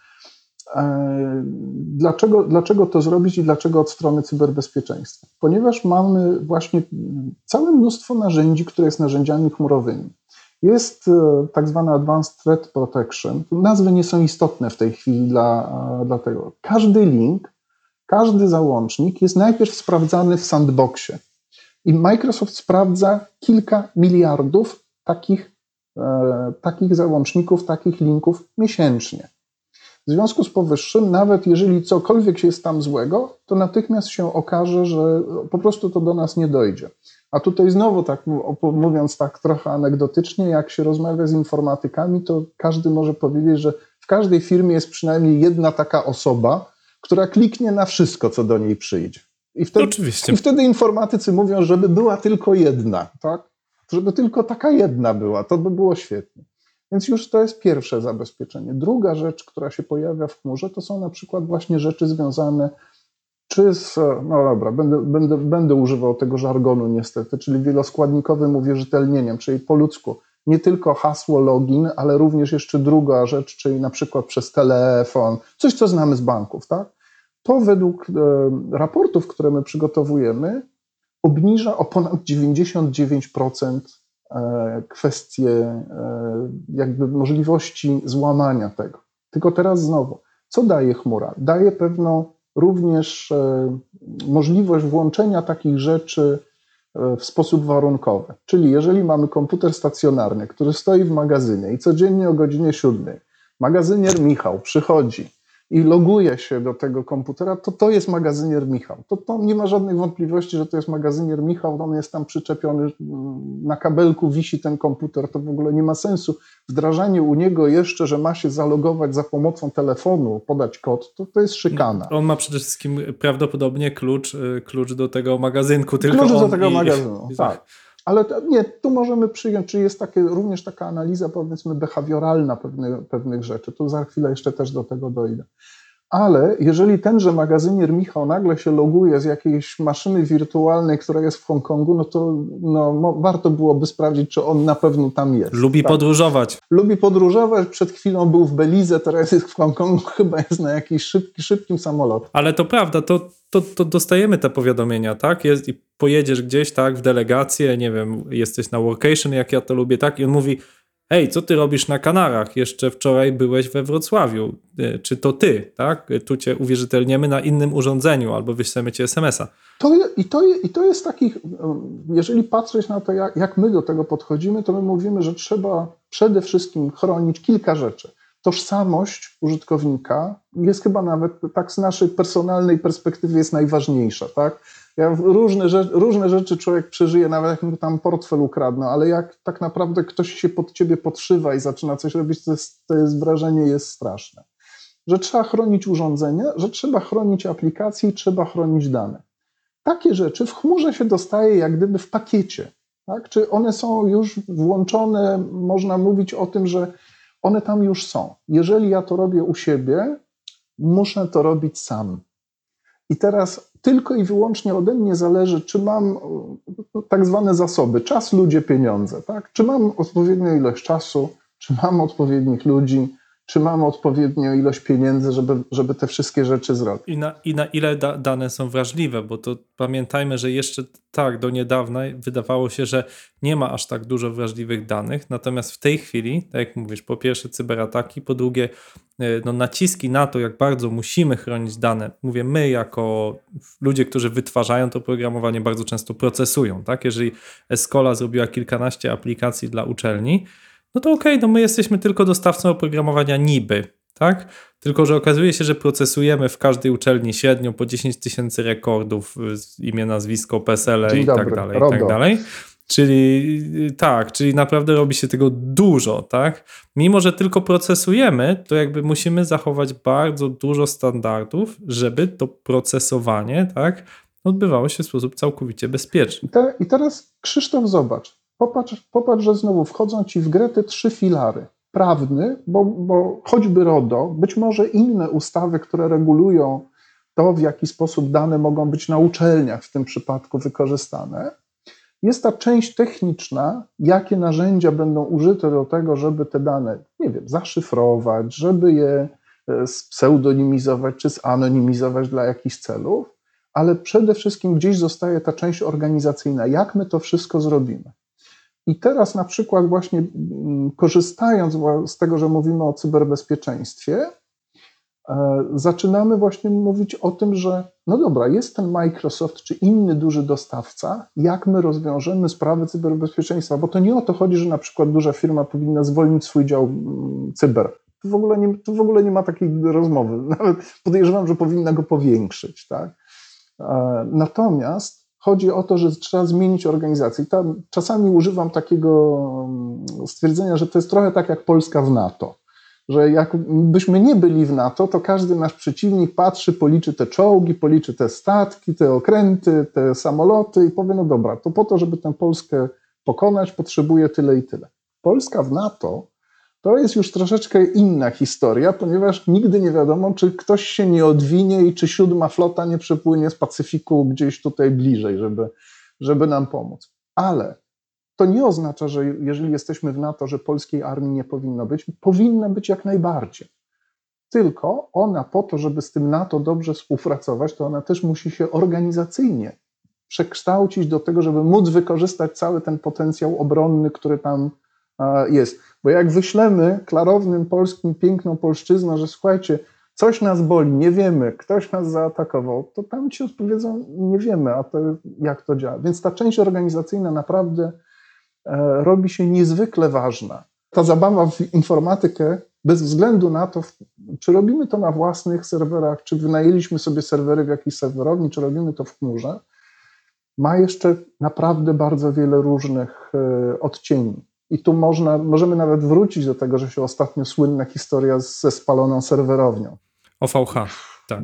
dlaczego, dlaczego to zrobić i dlaczego od strony cyberbezpieczeństwa? Ponieważ mamy właśnie całe mnóstwo narzędzi, które jest narzędziami chmurowymi. Jest e, tak zwana Advanced Threat Protection. Nazwy nie są istotne w tej chwili dla, e, dla tego. Każdy link, każdy załącznik jest najpierw sprawdzany w sandboxie. I Microsoft sprawdza kilka miliardów takich, takich załączników, takich linków miesięcznie. W związku z powyższym, nawet jeżeli cokolwiek się jest tam złego, to natychmiast się okaże, że po prostu to do nas nie dojdzie. A tutaj znowu, tak mówiąc tak trochę anegdotycznie, jak się rozmawia z informatykami, to każdy może powiedzieć, że w każdej firmie jest przynajmniej jedna taka osoba, która kliknie na wszystko, co do niej przyjdzie. I wtedy, Oczywiście. I wtedy informatycy mówią, żeby była tylko jedna, tak? Żeby tylko taka jedna była, to by było świetnie. Więc już to jest pierwsze zabezpieczenie. Druga rzecz, która się pojawia w chmurze, to są na przykład właśnie rzeczy związane czy z, no dobra, będę, będę, będę używał tego żargonu niestety, czyli wieloskładnikowym uwierzytelnieniem, czyli po ludzku nie tylko hasło login, ale również jeszcze druga rzecz, czyli na przykład przez telefon, coś co znamy z banków, tak? To według e, raportów, które my przygotowujemy, obniża o ponad 99% E, kwestie e, jakby możliwości złamania tego. Tylko teraz znowu, co daje chmura? Daje pewną również e, możliwość włączenia takich rzeczy w sposób warunkowy. Czyli jeżeli mamy komputer stacjonarny, który stoi w magazynie i codziennie o godzinie 7 magazynier Michał przychodzi i loguje się do tego komputera, to to jest magazynier Michał. To, to nie ma żadnych wątpliwości, że to jest magazynier Michał, on jest tam przyczepiony, na kabelku wisi ten komputer, to w ogóle nie ma sensu. Wdrażanie u niego jeszcze, że ma się zalogować za pomocą telefonu, podać kod, to, to jest szykana. On ma przede wszystkim prawdopodobnie klucz, y, klucz do tego magazynku, tylko klucz do tego i... magazynu, tak. Ale nie, tu możemy przyjąć, czy jest takie, również taka analiza, powiedzmy, behawioralna pewnych, pewnych rzeczy. Tu za chwilę jeszcze też do tego dojdę. Ale jeżeli tenże magazynier Michał nagle się loguje z jakiejś maszyny wirtualnej, która jest w Hongkongu, no to no, warto byłoby sprawdzić, czy on na pewno tam jest. Lubi tak? podróżować. Lubi podróżować. Przed chwilą był w Belize, teraz jest w Hongkongu, chyba jest na jakimś szybki, szybkim samolocie. Ale to prawda, to, to, to dostajemy te powiadomienia, tak? Jest, I pojedziesz gdzieś, tak, w delegację, nie wiem, jesteś na workation, jak ja to lubię, tak? I on mówi, Hej, co ty robisz na Kanarach? Jeszcze wczoraj byłeś we Wrocławiu. E, czy to ty, tak? Tu cię uwierzytelniemy na innym urządzeniu albo wyślemy ci SMS-a. To i, to I to jest takich, jeżeli patrzeć na to, jak, jak my do tego podchodzimy, to my mówimy, że trzeba przede wszystkim chronić kilka rzeczy. Tożsamość użytkownika jest chyba nawet tak z naszej personalnej perspektywy jest najważniejsza, tak? Ja różne, rzeczy, różne rzeczy człowiek przeżyje, nawet jak mu tam portfel ukradną, ale jak tak naprawdę ktoś się pod ciebie podszywa i zaczyna coś robić, to jest, to jest wrażenie jest straszne. Że trzeba chronić urządzenia, że trzeba chronić aplikacje i trzeba chronić dane. Takie rzeczy w chmurze się dostaje jak gdyby w pakiecie. Tak? Czy one są już włączone, można mówić o tym, że one tam już są. Jeżeli ja to robię u siebie, muszę to robić sam. I teraz tylko i wyłącznie ode mnie zależy, czy mam e, tak zwane zasoby, czas, ludzie, pieniądze, tak? Czy mam odpowiednią ilość czasu, czy mam odpowiednich ludzi, czy mamy odpowiednią ilość pieniędzy, żeby, żeby te wszystkie rzeczy zrobić. I na, i na ile da, dane są wrażliwe, bo to pamiętajmy, że jeszcze tak do niedawna wydawało się, że nie ma aż tak dużo wrażliwych danych, natomiast w tej chwili, tak jak mówisz, po pierwsze cyberataki, po drugie e, no, naciski na to, jak bardzo musimy chronić dane. Mówię, my jako ludzie, którzy wytwarzają to programowanie, bardzo często procesują. Tak? Jeżeli Escola zrobiła kilkanaście aplikacji dla uczelni, no to okej, okay, no my jesteśmy tylko dostawcą oprogramowania niby, tak? Tylko, że okazuje się, że procesujemy w każdej uczelni średnio po 10 tysięcy rekordów, imię, nazwisko, PESEL i dobry, tak dalej, i tak dalej. Czyli tak, czyli naprawdę robi się tego dużo, tak? Mimo, że tylko procesujemy, to jakby musimy zachować bardzo dużo standardów, żeby to procesowanie, tak, odbywało się w sposób całkowicie bezpieczny. I, te, i teraz Krzysztof, zobacz, Popatrz, popatrz, że znowu wchodzą ci w grę te trzy filary. Prawny, bo, bo choćby RODO, być może inne ustawy, które regulują to, w jaki sposób dane mogą być na uczelniach w tym przypadku wykorzystane. Jest ta część techniczna, jakie narzędzia będą użyte do tego, żeby te dane, nie wiem, zaszyfrować, żeby je e, pseudonimizować czy zanonimizować dla jakichś celów, ale przede wszystkim gdzieś zostaje ta część organizacyjna, jak my to wszystko zrobimy. I teraz na przykład właśnie mm, korzystając z tego, że mówimy o cyberbezpieczeństwie, e, zaczynamy właśnie mówić o tym, że no dobra, jest ten Microsoft czy inny duży dostawca, jak my rozwiążemy sprawy cyberbezpieczeństwa, bo to nie o to chodzi, że na przykład duża firma powinna zwolnić swój dział mm, cyber. Tu w ogóle nie, tu w ogóle nie ma takiej rozmowy. Nawet podejrzewam, że powinna go powiększyć. Tak? E, natomiast Chodzi o to, że trzeba zmienić organizację. Tam czasami używam takiego mm, stwierdzenia, że to jest trochę tak jak Polska w NATO. Że jakbyśmy nie byli w NATO, to każdy nasz przeciwnik patrzy, policzy te czołgi, policzy te statki, te okręty, te samoloty i powie: No dobra, to po to, żeby tę Polskę pokonać, potrzebuje tyle i tyle. Polska w NATO to jest już troszeczkę inna historia, ponieważ nigdy nie wiadomo, czy ktoś się nie odwinie i czy siódma flota nie przepłynie z Pacyfiku gdzieś tutaj bliżej, żeby, żeby nam pomóc. Ale to nie oznacza, że jeżeli jesteśmy w NATO, że polskiej armii nie powinno być. Powinna być jak najbardziej. Tylko ona po to, żeby z tym NATO dobrze współpracować, to ona też musi się organizacyjnie przekształcić do tego, żeby móc wykorzystać cały ten potencjał obronny, który tam jest. Bo jak wyślemy klarownym polskim piękną polszczyzną, że słuchajcie, coś nas boli, nie wiemy, ktoś nas zaatakował, to tam ci odpowiedzą, nie wiemy, a to jak to działa. Więc ta część organizacyjna naprawdę e, robi się niezwykle ważna. Ta zabawa w informatykę, bez względu na to, czy robimy to na własnych serwerach, czy wynajęliśmy sobie serwery w jakiejś serwerowni, czy robimy to w chmurze, ma jeszcze naprawdę bardzo wiele różnych e, odcieni. I tu można, możemy nawet wrócić do tego, że się ostatnio słynna historia ze spaloną serwerownią. OVH, tak.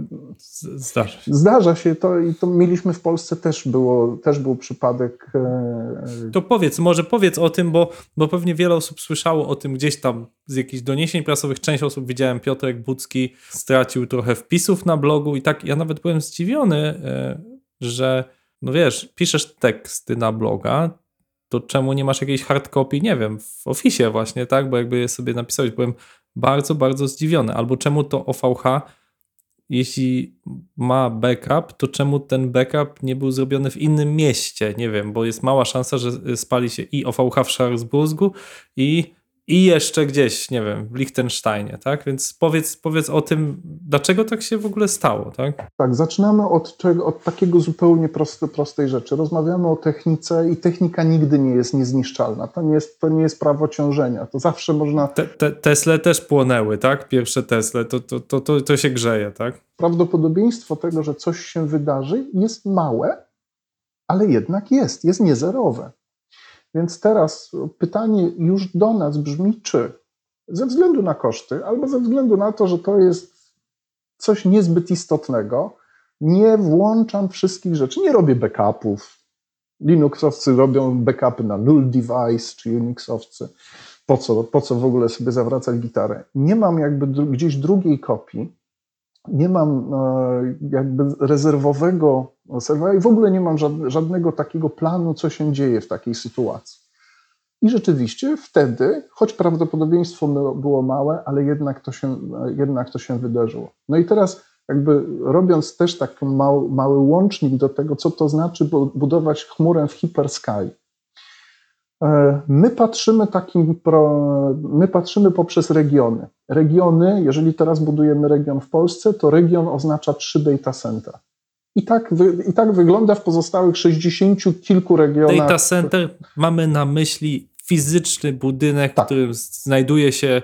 Zdarza się. Zdarza się to i to mieliśmy w Polsce też, było, też był przypadek. E, to powiedz, może powiedz o tym, bo, bo pewnie wiele osób słyszało o tym gdzieś tam z jakichś doniesień prasowych. Część osób widziałem, Piotrek Bucki stracił trochę wpisów na blogu i tak ja nawet byłem zdziwiony, e, że no wiesz, piszesz teksty na bloga, to czemu nie masz jakiejś hardcopy, nie wiem, w Office właśnie, tak? Bo jakby je sobie napisałeś, byłem bardzo, bardzo zdziwiony. Albo czemu to OVH, jeśli ma backup, to czemu ten backup nie był zrobiony w innym mieście? Nie wiem, bo jest mała szansa, że spali się i OVH w Scharsburgu i i jeszcze gdzieś, nie wiem, w Liechtensteinie, tak? Więc powiedz, powiedz o tym, dlaczego tak się w ogóle stało, tak? Tak, zaczynamy od, od takiego zupełnie prosty, prostej rzeczy. Rozmawiamy o technice i technika nigdy nie jest niezniszczalna. To nie jest, to nie jest prawo ciążenia. To zawsze można... Te, te, Tesle też płonęły, tak? Pierwsze Tesle, to, to, to, to, to się grzeje, tak? Prawdopodobieństwo tego, że coś się wydarzy jest małe, ale jednak jest, jest niezerowe. Więc teraz pytanie już do nas brzmi, czy ze względu na koszty, albo ze względu na to, że to jest coś niezbyt istotnego, nie włączam wszystkich rzeczy, nie robię backupów. Linuxowcy robią backupy na null device, czy Unixowcy. Po co, po co w ogóle sobie zawracać gitarę? Nie mam jakby gdzieś drugiej kopii, nie mam e, jakby rezerwowego serwera i w ogóle nie mam żadnego takiego planu, co się dzieje w takiej sytuacji. I rzeczywiście wtedy, choć prawdopodobieństwo było małe, ale jednak to się, jednak to się wydarzyło. No i teraz, jakby robiąc też taki mały, mały łącznik do tego, co to znaczy budować chmurę w hiperskali. E, my patrzymy, takim my patrzymy poprzez regiony. Regiony, jeżeli teraz budujemy region w Polsce, to region oznacza trzy data center. I tak, I tak wygląda w pozostałych 60 kilku regionach. Data center mamy na myśli fizyczny budynek, tak. w którym znajduje się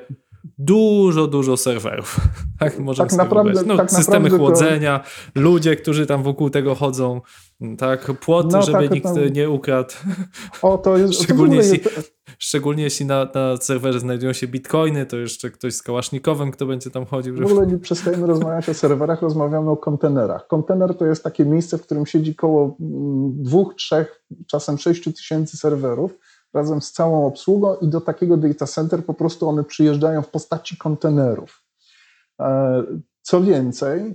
dużo, dużo serwerów. Tak, możemy tak naprawdę, no, tak systemy chłodzenia, to... ludzie, którzy tam wokół tego chodzą, tak, płoty, no, żeby tak, nikt tam... nie ukradł. O, to jest... szczególnie, to jest... szczególnie jeśli na, na serwerze znajdują się bitcoiny, to jeszcze ktoś z kałasznikowym, kto będzie tam chodził. Żeby... W ogóle nie przestajemy rozmawiać o serwerach, rozmawiamy o kontenerach. Kontener to jest takie miejsce, w którym siedzi koło mm, dwóch, trzech, czasem sześciu tysięcy serwerów, razem z całą obsługą i do takiego data center po prostu one przyjeżdżają w postaci kontenerów. E, co więcej, e,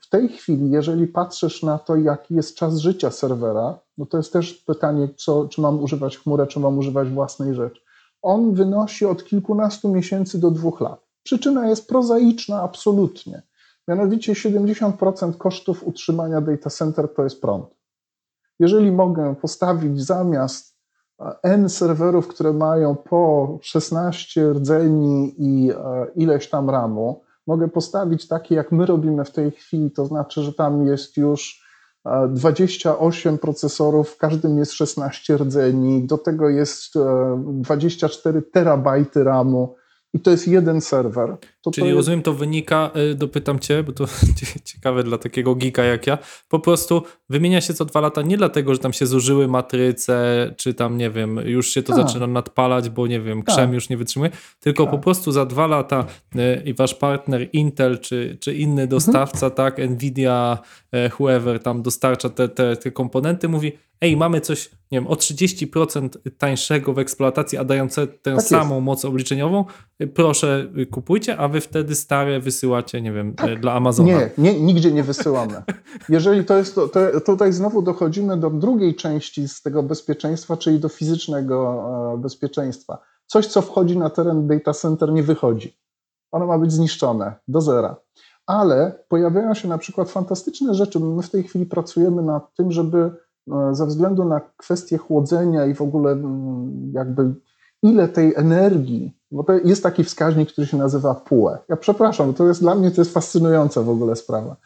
w tej chwili, jeżeli patrzysz na to, jaki jest czas życia serwera, no to jest też pytanie, co, czy mam używać chmurę, czy mam używać własnej rzeczy. On wynosi od kilkunastu miesięcy do dwóch lat. Przyczyna jest prozaiczna absolutnie. Mianowicie 70% kosztów utrzymania data center to jest prąd. Jeżeli mogę postawić zamiast N serwerów, które mają po 16 rdzeni i e, ileś tam ramu, mogę postawić takie, jak my robimy w tej chwili, to znaczy, że tam jest już 28 e, procesorów, w każdym jest 16 rdzeni, do tego jest 24 e, terabajty RAMu, i to jest jeden serwer. To Czyli to rozumiem, to wynika, y, dopytam cię, bo to ciekawe dla takiego geeka jak ja, po prostu wymienia się co dwa lata nie dlatego, że tam się zużyły matryce, czy tam, nie wiem, już się to A. Tak. zaczyna nadpalać, bo nie wiem, krzem A. Tak. już nie wytrzymuje, tylko A. po tak. prostu za dwa lata y, i wasz partner Intel, czy, czy inny mhm. dostawca, mhm. tak, Nvidia, y, whoever tam dostarcza te, te, te komponenty, mówi, ej, mamy coś, nie wiem, o 30% tańszego w eksploatacji, a dające tę tak samą jest. moc obliczeniową, proszę kupujcie, a wy wtedy stare wysyłacie, nie wiem, tak. dla Amazona. Nie, nie, nigdzie nie wysyłamy. Jeżeli to jest, to, to, tutaj znowu dochodzimy do drugiej części z tego bezpieczeństwa, czyli do fizycznego e, bezpieczeństwa. Coś, co wchodzi na teren data center, nie wychodzi. Ono ma być zniszczone do zera. Ale pojawiają się na przykład fantastyczne rzeczy. My w tej chwili pracujemy nad tym, żeby E, ze względu na kwestię chłodzenia i w ogóle mm, jakby ile tej energii, bo to jest taki wskaźnik, który się nazywa PUE. Ja przepraszam, to jest dla mnie to jest fascynująca w ogóle sprawa.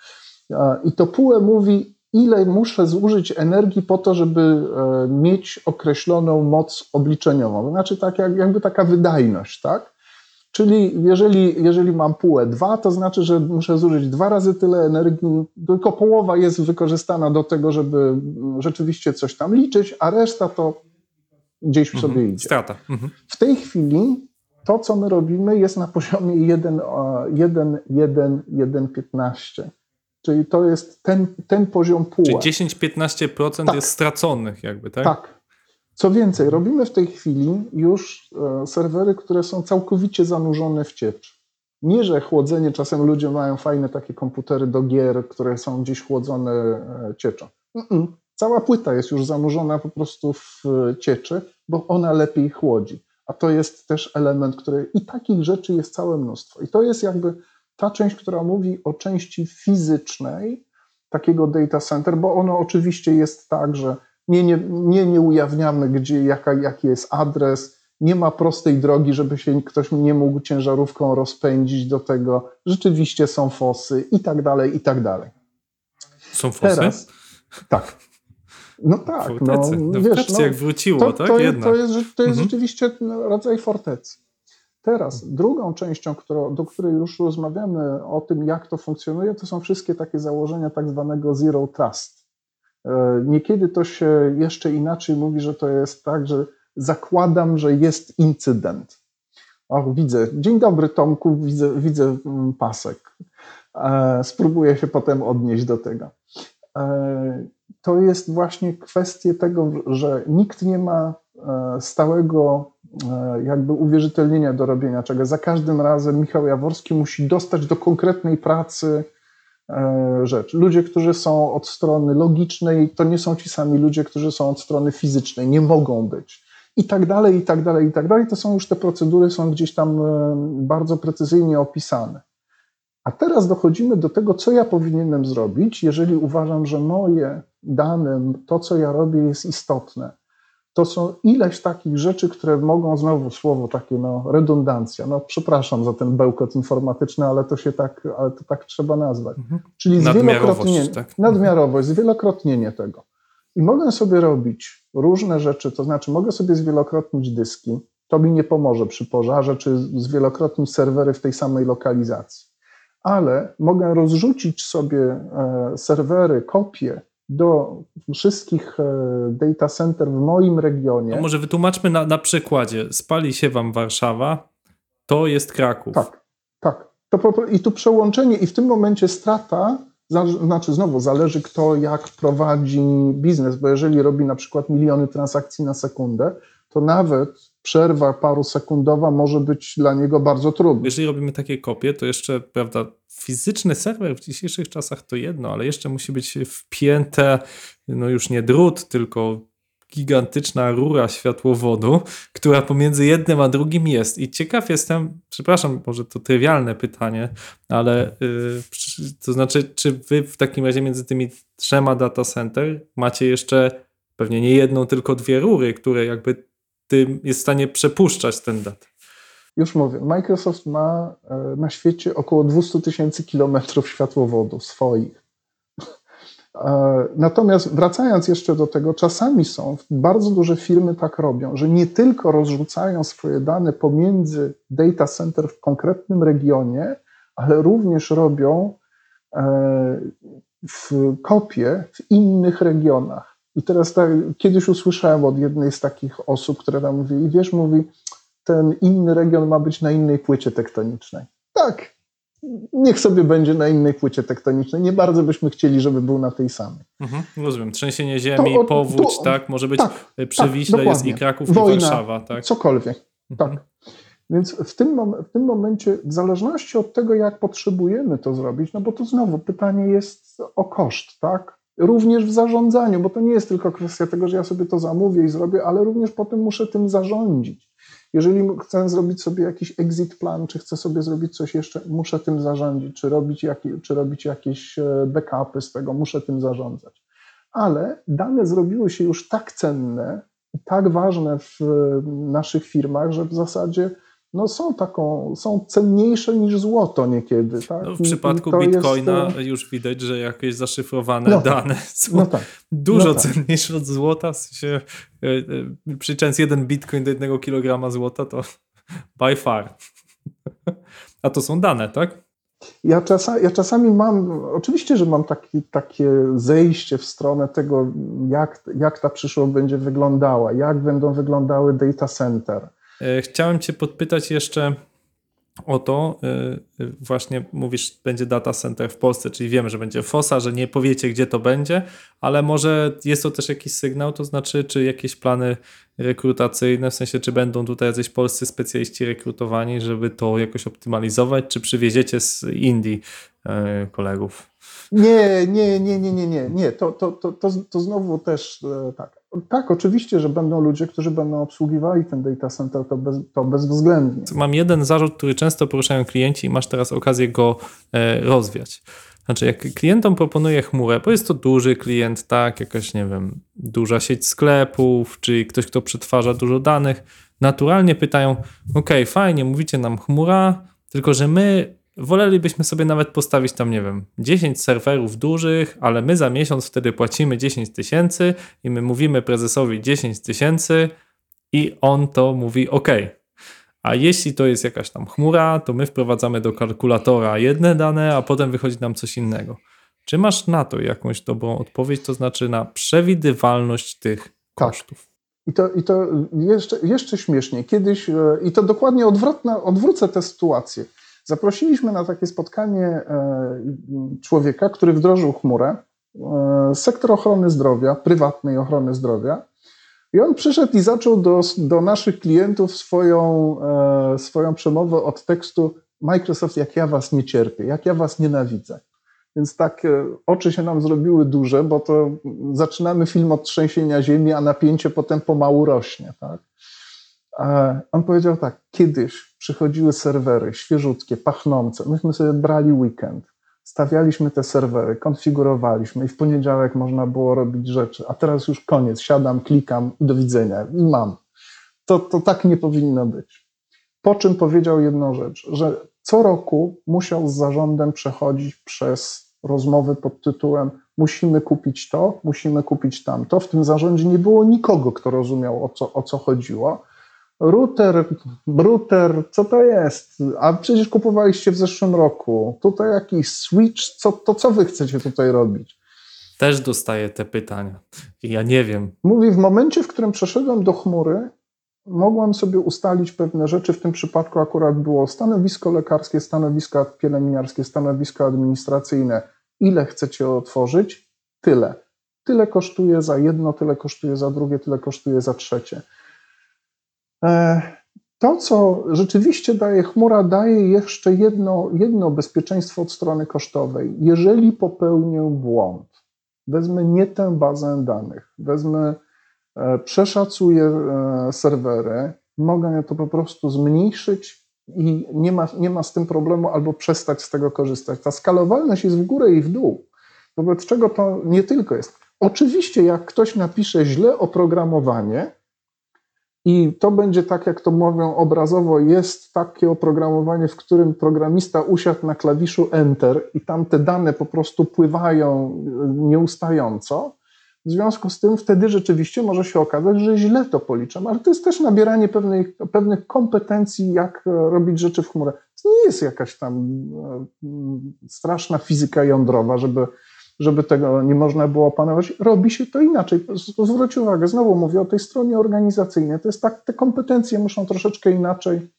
I to PUE mówi, ile muszę zużyć energii po to, żeby e, mieć określoną moc obliczeniową. Znaczy tak jak, jakby taka wydajność, tak? Czyli jeżeli, jeżeli mam półę 2, to znaczy, że muszę zużyć dwa razy tyle energii, tylko połowa jest wykorzystana do tego, żeby rzeczywiście coś tam liczyć, a reszta to gdzieś mhm. sobie idzie. Strata. Mhm. W tej chwili to, co my robimy, jest na poziomie 1,1,1,15. Czyli to jest ten, ten poziom pół. Czyli 10-15% tak. jest straconych jakby, tak? Tak, co więcej, robimy w tej chwili już e, serwery, które są całkowicie zanurzone w ciecz. Nie, że chłodzenie, czasem ludzie mają fajne takie komputery do gier, które są gdzieś chłodzone e, cieczą. Cała płyta jest już zanurzona po prostu w cieczy, bo ona lepiej chłodzi. A to jest też element, który i takich rzeczy jest całe mnóstwo. I to jest jakby ta część, która mówi o części fizycznej takiego data center, bo ono oczywiście jest tak, że nie, nie, nie, nie ujawniamy, gdzie, jaka, jaki jest adres, nie ma prostej drogi, żeby się ktoś nie mógł ciężarówką rozpędzić do tego. Rzeczywiście są fosy i tak dalej, i tak dalej. Są fosy? Teraz, tak. No tak. Fortecy. No, no wiesz, no, jak wróciło, to, tak? To, jest, to jest, to jest mhm. rzeczywiście rodzaj fortecy. Teraz drugą częścią, którą, do której już rozmawiamy o tym, jak to funkcjonuje, to są wszystkie takie założenia tak zwanego zero trust. E, niekiedy to się jeszcze inaczej mówi, że to jest tak, że zakładam, że jest incydent. Och, widzę. Dzień dobry, Tomku, widzę, widzę mm, pasek. E, spróbuję się potem odnieść do tego. E, to jest właśnie kwestia tego, że nikt nie ma stałego jakby uwierzytelnienia do robienia czego. Za każdym razem Michał Jaworski musi dostać do konkretnej pracy E, rzecz. Ludzie, którzy są od strony logicznej, to nie są ci sami ludzie, którzy są od strony fizycznej, nie mogą być. i tak dalej, i tak dalej, i tak dalej. To są już te procedury, są gdzieś tam e, bardzo precyzyjnie opisane. A teraz dochodzimy do tego, co ja powinienem zrobić, jeżeli uważam, że moje dane, to co ja robię jest istotne. To są ileś takich rzeczy, które mogą, znowu słowo takie, no, redundancja. No, przepraszam za ten bełkot informatyczny, ale to się tak, ale to tak trzeba nazwać. Mhm. Czyli Nadmiarowość, zwielokrotnienie, tak. nadmiarowość, zwielokrotnienie tego. I mogę sobie robić różne rzeczy, to znaczy mogę sobie zwielokrotnić dyski, to mi nie pomoże przy pożarze, czy zwielokrotnić serwery w tej samej lokalizacji. Ale mogę rozrzucić sobie e, serwery, kopie do wszystkich e, data center w moim regionie. To może wytłumaczmy na, na przykładzie. Spali się wam Warszawa, to jest Kraków. Tak, tak. To I tu przełączenie, i w tym momencie strata, znaczy znowu zależy kto jak prowadzi biznes, bo jeżeli robi na przykład miliony transakcji na sekundę, to nawet przerwa paru sekundowa może być dla niego bardzo trudna. Jeżeli robimy takie kopie, to jeszcze, prawda, fizyczny serwer w dzisiejszych czasach to jedno, ale jeszcze musi być wpięte, no już nie drut, tylko gigantyczna rura światłowodu, która pomiędzy jednym a drugim jest. I ciekaw jestem, przepraszam, może to trywialne pytanie, ale yy, to znaczy, czy wy w takim razie między tymi trzema data center macie jeszcze pewnie nie jedną, tylko dwie rury, które jakby tym jest w stanie przepuszczać ten dat. Już mówię, Microsoft ma e, na świecie około 200 tysięcy kilometrów światłowodu swoich. E, Natomiast wracając jeszcze do tego, czasami są, bardzo duże firmy tak robią, że nie tylko rozrzucają swoje dane pomiędzy data center w konkretnym regionie, ale również robią e, w kopie w innych regionach. I teraz tak, kiedyś usłyszałem od jednej z takich osób, która tam mówi, i wiesz, mówi, ten inny region ma być na innej płycie tektonicznej. Tak, niech sobie będzie na innej płycie tektonicznej. Nie bardzo byśmy chcieli, żeby był na tej samej. Mhm, rozumiem. Trzęsienie ziemi, To powódź, to- tak? Może być tak, y, przy Wiśle jest i Kraków, Wojna, i Warszawa, tak? Cokolwiek. Tak. Mhm. Więc w tym, w tym momencie, w zależności od tego, jak potrzebujemy to zrobić, no bo to znowu pytanie jest o koszt, tak? Również w zarządzaniu, bo to nie jest tylko kwestia tego, że ja sobie to zamówię i zrobię, ale również potem muszę tym zarządzić. Jeżeli chcę zrobić sobie jakiś exit plan, czy chcę sobie zrobić coś jeszcze, muszę tym zarządzić, czy robić, jakie, czy robić jakieś e, backupy z tego, muszę tym zarządzać. Ale dane zrobiły się już tak cenne, tak ważne w naszych firmach, że w zasadzie no, są, taką, są cenniejsze niż złoto niekiedy. Tak? No, w I- i przypadku to Bitcoina Jest, e, już widać, że jakieś zaszyfrowane No. dane są no tak. dużo no tak. cenniejsze od złota. W sensie, y, przeliczając jeden bitcoin do jednego kilograma złota, to by far. A to są dane, tak? Ja, czasa, ja czasami mam, oczywiście, że mam taki, takie zejście w stronę tego, jak, jak ta przyszłość będzie wyglądała, jak będą wyglądały data center. E, Chciałem Cię podpytać jeszcze o to, e, właśnie mówisz, będzie data center w Polsce, czyli wiemy, że będzie FOSA, że nie powiecie, gdzie to będzie, ale może jest to też jakiś sygnał, to znaczy, czy jakieś plany rekrutacyjne, w sensie, czy będą tutaj jacyś polscy specjaliści rekrutowani, żeby to jakoś optymalizować, czy przywieziecie z Indii e, kolegów? Nie, nie, nie, nie, nie, nie, nie. To, to, to, to, to znowu też tak. Tak, oczywiście, że będą ludzie, którzy będą obsługiwali ten data center, to, bez, to bezwzględnie. Mam jeden zarzut, który często poruszają klienci i masz teraz okazję go e, rozwiać. Znaczy, jak klientom proponuję chmurę, bo jest to duży klient, tak, jakaś, nie wiem, duża sieć sklepów, czy ktoś, kto przetwarza dużo danych, naturalnie pytają, ok, fajnie, mówicie nam chmura, tylko że my wolelibyśmy sobie nawet postawić tam, nie wiem, 10 serwerów dużych, ale my za miesiąc wtedy płacimy 10 tysięcy i my mówimy prezesowi 10 tysięcy i on to mówi ok. A jeśli to jest jakaś tam chmura, to my wprowadzamy do kalkulatora jedne dane, a potem wychodzi nam coś innego. Czy masz na to jakąś dobrą odpowiedź, to znaczy na przewidywalność tych Tak. kosztów? I to, i to jeszcze, jeszcze śmieszniej. Kiedyś, e, i to dokładnie odwrotne, odwrócę tę sytuację. Zaprosiliśmy na takie spotkanie e, człowieka, który wdrożył chmurę, e, sektor ochrony zdrowia, prywatnej ochrony zdrowia. I on przyszedł i zaczął do, do naszych klientów swoją, e, swoją przemowę od tekstu Microsoft, jak ja was nie cierpię, jak ja was nienawidzę. Więc tak oczy się nam zrobiły duże, bo to zaczynamy film od trzęsienia ziemi, a napięcie potem pomału rośnie. Tak? On powiedział tak, kiedyś przychodziły serwery świeżutkie, pachnące. Myśmy sobie brali weekend, stawialiśmy te serwery, konfigurowaliśmy i w poniedziałek można było robić rzeczy, a teraz już koniec, siadam, klikam i do widzenia i mam. To, to tak nie powinno być. Po czym powiedział jedną rzecz, że co roku musiał z zarządem przechodzić przez rozmowy pod tytułem musimy kupić to, musimy kupić tamto. W tym zarządzie nie było nikogo, kto rozumiał o co, o co chodziło. Router, router, co to jest? A przecież kupowaliście w zeszłym roku. Tutaj jakiś switch, co, to co wy chcecie tutaj robić? Też dostaję te pytania. Ja nie wiem. Mówi, w momencie, w którym przeszedłem do chmury, mogłem sobie ustalić pewne rzeczy. W tym przypadku akurat było stanowisko lekarskie, stanowisko pielęgniarskie, stanowisko administracyjne. Ile chcecie otworzyć? Tyle. Tyle kosztuje za jedno, tyle kosztuje za drugie, tyle kosztuje za trzecie. E, To, co rzeczywiście daje chmura, daje jeszcze jedno, jedno bezpieczeństwo od strony kosztowej. Jeżeli popełnię błąd, wezmę nie tę bazę danych, wezmę E, przeszacuję e, serwery, mogę to po prostu zmniejszyć i nie ma, nie ma z tym problemu albo przestać z tego korzystać. Ta skalowalność jest w górę i w dół, wobec czego to nie tylko jest. Oczywiście, jak ktoś napisze źle oprogramowanie i to będzie tak, jak to mówią obrazowo, jest takie oprogramowanie, w którym programista usiadł na klawiszu Enter i tam te dane po prostu pływają nieustająco, w związku z tym wtedy rzeczywiście może się okazać, że źle to policzam, ale to jest też nabieranie pewnych, pewnych kompetencji, jak e, robić rzeczy w chmurze. To nie jest jakaś tam e, straszna fizyka jądrowa, żeby, żeby tego nie można było opanować. Robi się to inaczej. Zwróć uwagę, znowu mówię o tej stronie organizacyjnej. To jest tak, te kompetencje muszą troszeczkę inaczej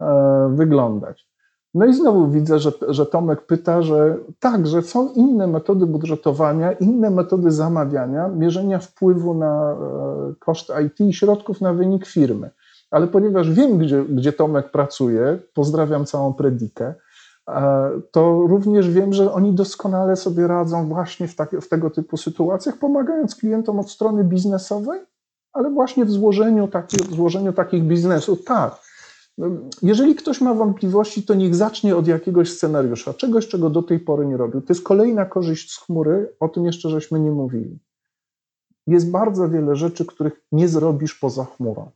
e, wyglądać. No i znowu widzę, że, że Tomek pyta, że tak, że są inne metody budżetowania, inne metody zamawiania, mierzenia wpływu na e, koszt IT i środków na wynik firmy. Ale ponieważ wiem, gdzie, gdzie Tomek pracuje, pozdrawiam całą predikę, to również wiem, że oni doskonale sobie radzą właśnie w, tak, w tego typu sytuacjach, pomagając klientom od strony biznesowej, ale właśnie w złożeniu, taki, w złożeniu takich biznesów. Tak, jeżeli ktoś ma wątpliwości, to niech zacznie od jakiegoś scenariusza, czegoś, czego do tej pory nie robił. To jest kolejna korzyść z chmury, o tym jeszcze żeśmy nie mówili. Jest bardzo wiele rzeczy, których nie zrobisz poza chmurą.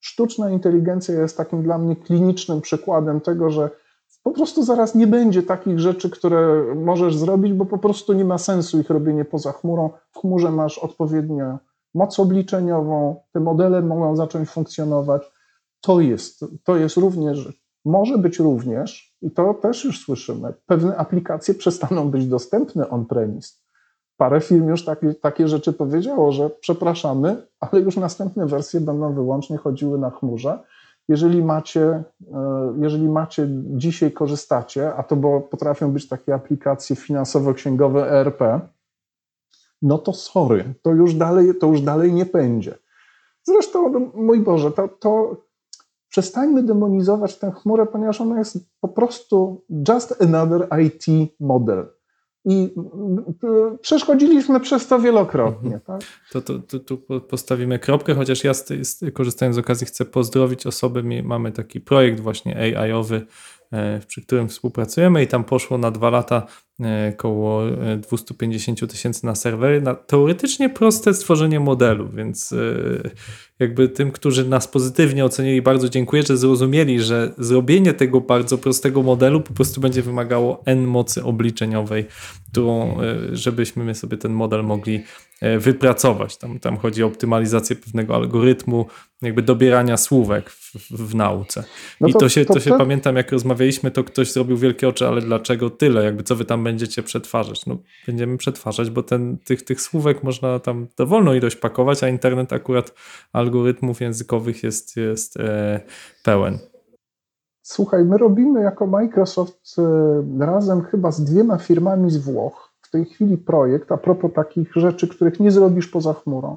Sztuczna inteligencja jest takim dla mnie klinicznym przykładem tego, że po prostu zaraz nie będzie takich rzeczy, które możesz zrobić, bo po prostu nie ma sensu ich robienie poza chmurą. W chmurze masz odpowiednią moc obliczeniową, te modele mogą zacząć funkcjonować to jest, to jest również, może być również, i to też już słyszymy, pewne aplikacje przestaną być dostępne on-premise. Parę firm już takie, takie rzeczy powiedziało, że przepraszamy, ale już następne wersje będą wyłącznie chodziły na chmurze. Jeżeli macie, e, jeżeli macie dzisiaj korzystacie, a to bo potrafią być takie aplikacje finansowo-księgowe ERP, no to sorry, to już dalej, to już dalej nie będzie. Zresztą, no, mój Boże, to, to przestańmy demonizować tę chmurę, ponieważ ona jest po prostu just another IT model. I przeszkodziliśmy przez to wielokrotnie. Mhm. Tak? To, to, to, tu postawimy kropkę, chociaż ja z, z, korzystając z okazji chcę pozdrowić osoby. Mamy taki projekt właśnie AI-owy, e, przy którym współpracujemy i tam poszło na dwa lata około 250 tysięcy na serwery. Na teoretycznie proste stworzenie modelu, więc e, jakby tym, którzy nas pozytywnie ocenili, bardzo dziękuję, że zrozumieli, że zrobienie tego bardzo prostego modelu po prostu będzie wymagało N mocy obliczeniowej, którą, e, żebyśmy my sobie ten model mogli e, wypracować. Tam, tam chodzi o optymalizację pewnego algorytmu, jakby dobierania słówek w, w, nauce. No I to, to się, to, to się te... pamiętam, jak rozmawialiśmy, to ktoś zrobił wielkie oczy, ale dlaczego tyle? Jakby co wy tam będziecie przetwarzać? No, będziemy przetwarzać, bo ten, tych, tych słówek można tam dowolną ilość pakować, a internet akurat algorytmów językowych jest, jest e, pełen. Słuchaj, my robimy jako Microsoft e, razem chyba z dwiema firmami z Włoch w tej chwili projekt a propos takich rzeczy, których nie zrobisz poza chmurą.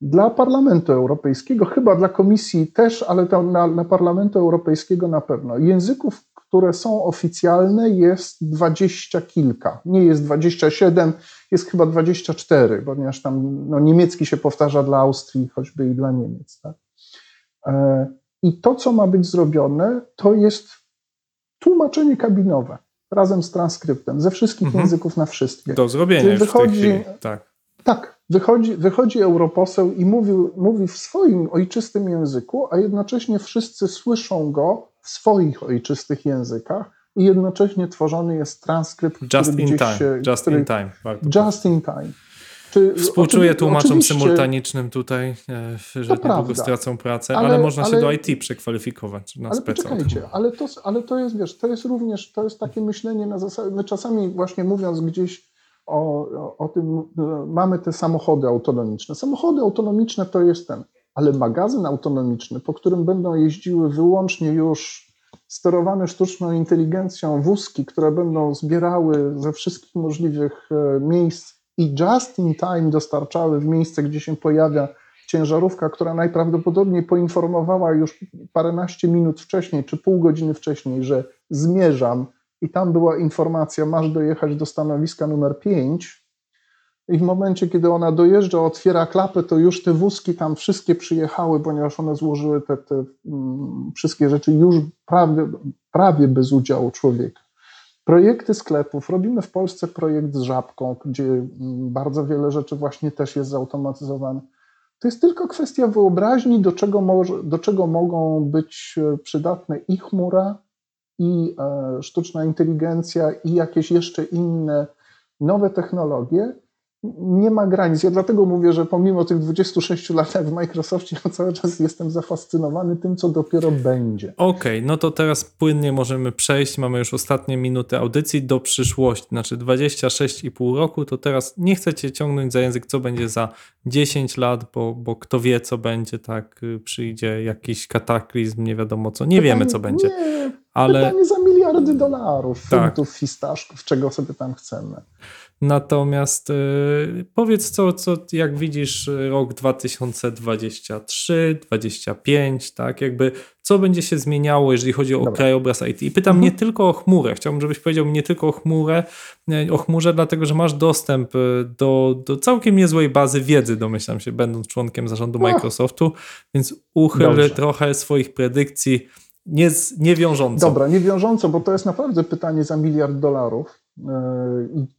Dla Parlamentu Europejskiego, chyba dla Komisji też, ale na, na Parlamentu Europejskiego na pewno. Języków, które są oficjalne, jest dwadzieścia kilka. Nie jest 27, jest chyba 24, ponieważ tam no, niemiecki się powtarza dla Austrii, choćby i dla Niemiec. Tak? E, I to, co ma być zrobione, to jest tłumaczenie kabinowe razem z transkryptem ze wszystkich Mhm. języków na wszystkie. Do zrobienia Czyli już w tej wychodzi- chwili. Tak. Tak, wychodzi, wychodzi europoseł i mówi, mówi w swoim ojczystym języku, a jednocześnie wszyscy słyszą go w swoich ojczystych językach i jednocześnie tworzony jest transkrypt, Just który in time. się... Just który, in time. Just in time. Czy, Współczuję tłumaczom symultanicznym tutaj, e, że niedługo prawda. stracą pracę, ale, Ale- można się ale- do IT przekwalifikować na Ale poczekajcie, ale to, ale to jest, wiesz, to jest również, to jest takie myślenie na zasadzie, my czasami właśnie mówiąc gdzieś o, o, o tym, e, mamy te samochody autonomiczne. Samochody autonomiczne to jest ten, ale magazyn autonomiczny, po którym będą jeździły wyłącznie już sterowane sztuczną inteligencją wózki, które będą zbierały ze wszystkich możliwych e, miejsc i just in time dostarczały w miejsce, gdzie się pojawia ciężarówka, która najprawdopodobniej poinformowała już paręnaście minut wcześniej, czy pół godziny wcześniej, że zmierzam. I tam była informacja, masz dojechać do stanowiska numer 5 i w momencie, kiedy ona dojeżdża, otwiera klapę, to już te wózki tam wszystkie przyjechały, ponieważ one złożyły te, te mm, wszystkie rzeczy już prawie, prawie bez udziału człowieka. Projekty sklepów. Robimy w Polsce projekt z żabką, gdzie mm, bardzo wiele rzeczy właśnie też jest zautomatyzowane. To jest tylko kwestia wyobraźni, do czego, może, do czego mogą być e, przydatne i chmura, i e, sztuczna inteligencja, i jakieś jeszcze inne nowe technologie. Nie ma granic. Ja dlatego mówię, że pomimo tych 26 lat w Microsoftie, ja cały czas jestem zafascynowany tym, co dopiero będzie. Okej, no to teraz płynnie możemy przejść, mamy już ostatnie minuty audycji do przyszłości, znaczy 26,5 roku, to teraz nie chcecie ciągnąć za język, co będzie za 10 lat, bo, bo kto wie, co będzie, tak, y, przyjdzie jakiś kataklizm, nie wiadomo co, nie wiemy, co będzie, Nie, ale pytanie za miliardy dolarów, Tak. funtów, fistaszków, czego sobie tam chcemy. Natomiast y, powiedz, co, co, jak widzisz y, rok 2023, 2025, tak, jakby co będzie się zmieniało, jeżeli chodzi o Dobra. krajobraz IT. I pytam Mhm. nie tylko o chmurę, chciałbym, żebyś powiedział nie tylko o chmurę, e, o chmurze, dlatego że masz dostęp do, do całkiem niezłej bazy wiedzy, domyślam się, będąc członkiem zarządu Ach. Microsoftu, więc uchyl Dobrze. trochę swoich predykcji nie, niewiążąco. Dobra, niewiążąco, bo to jest naprawdę pytanie za miliard dolarów.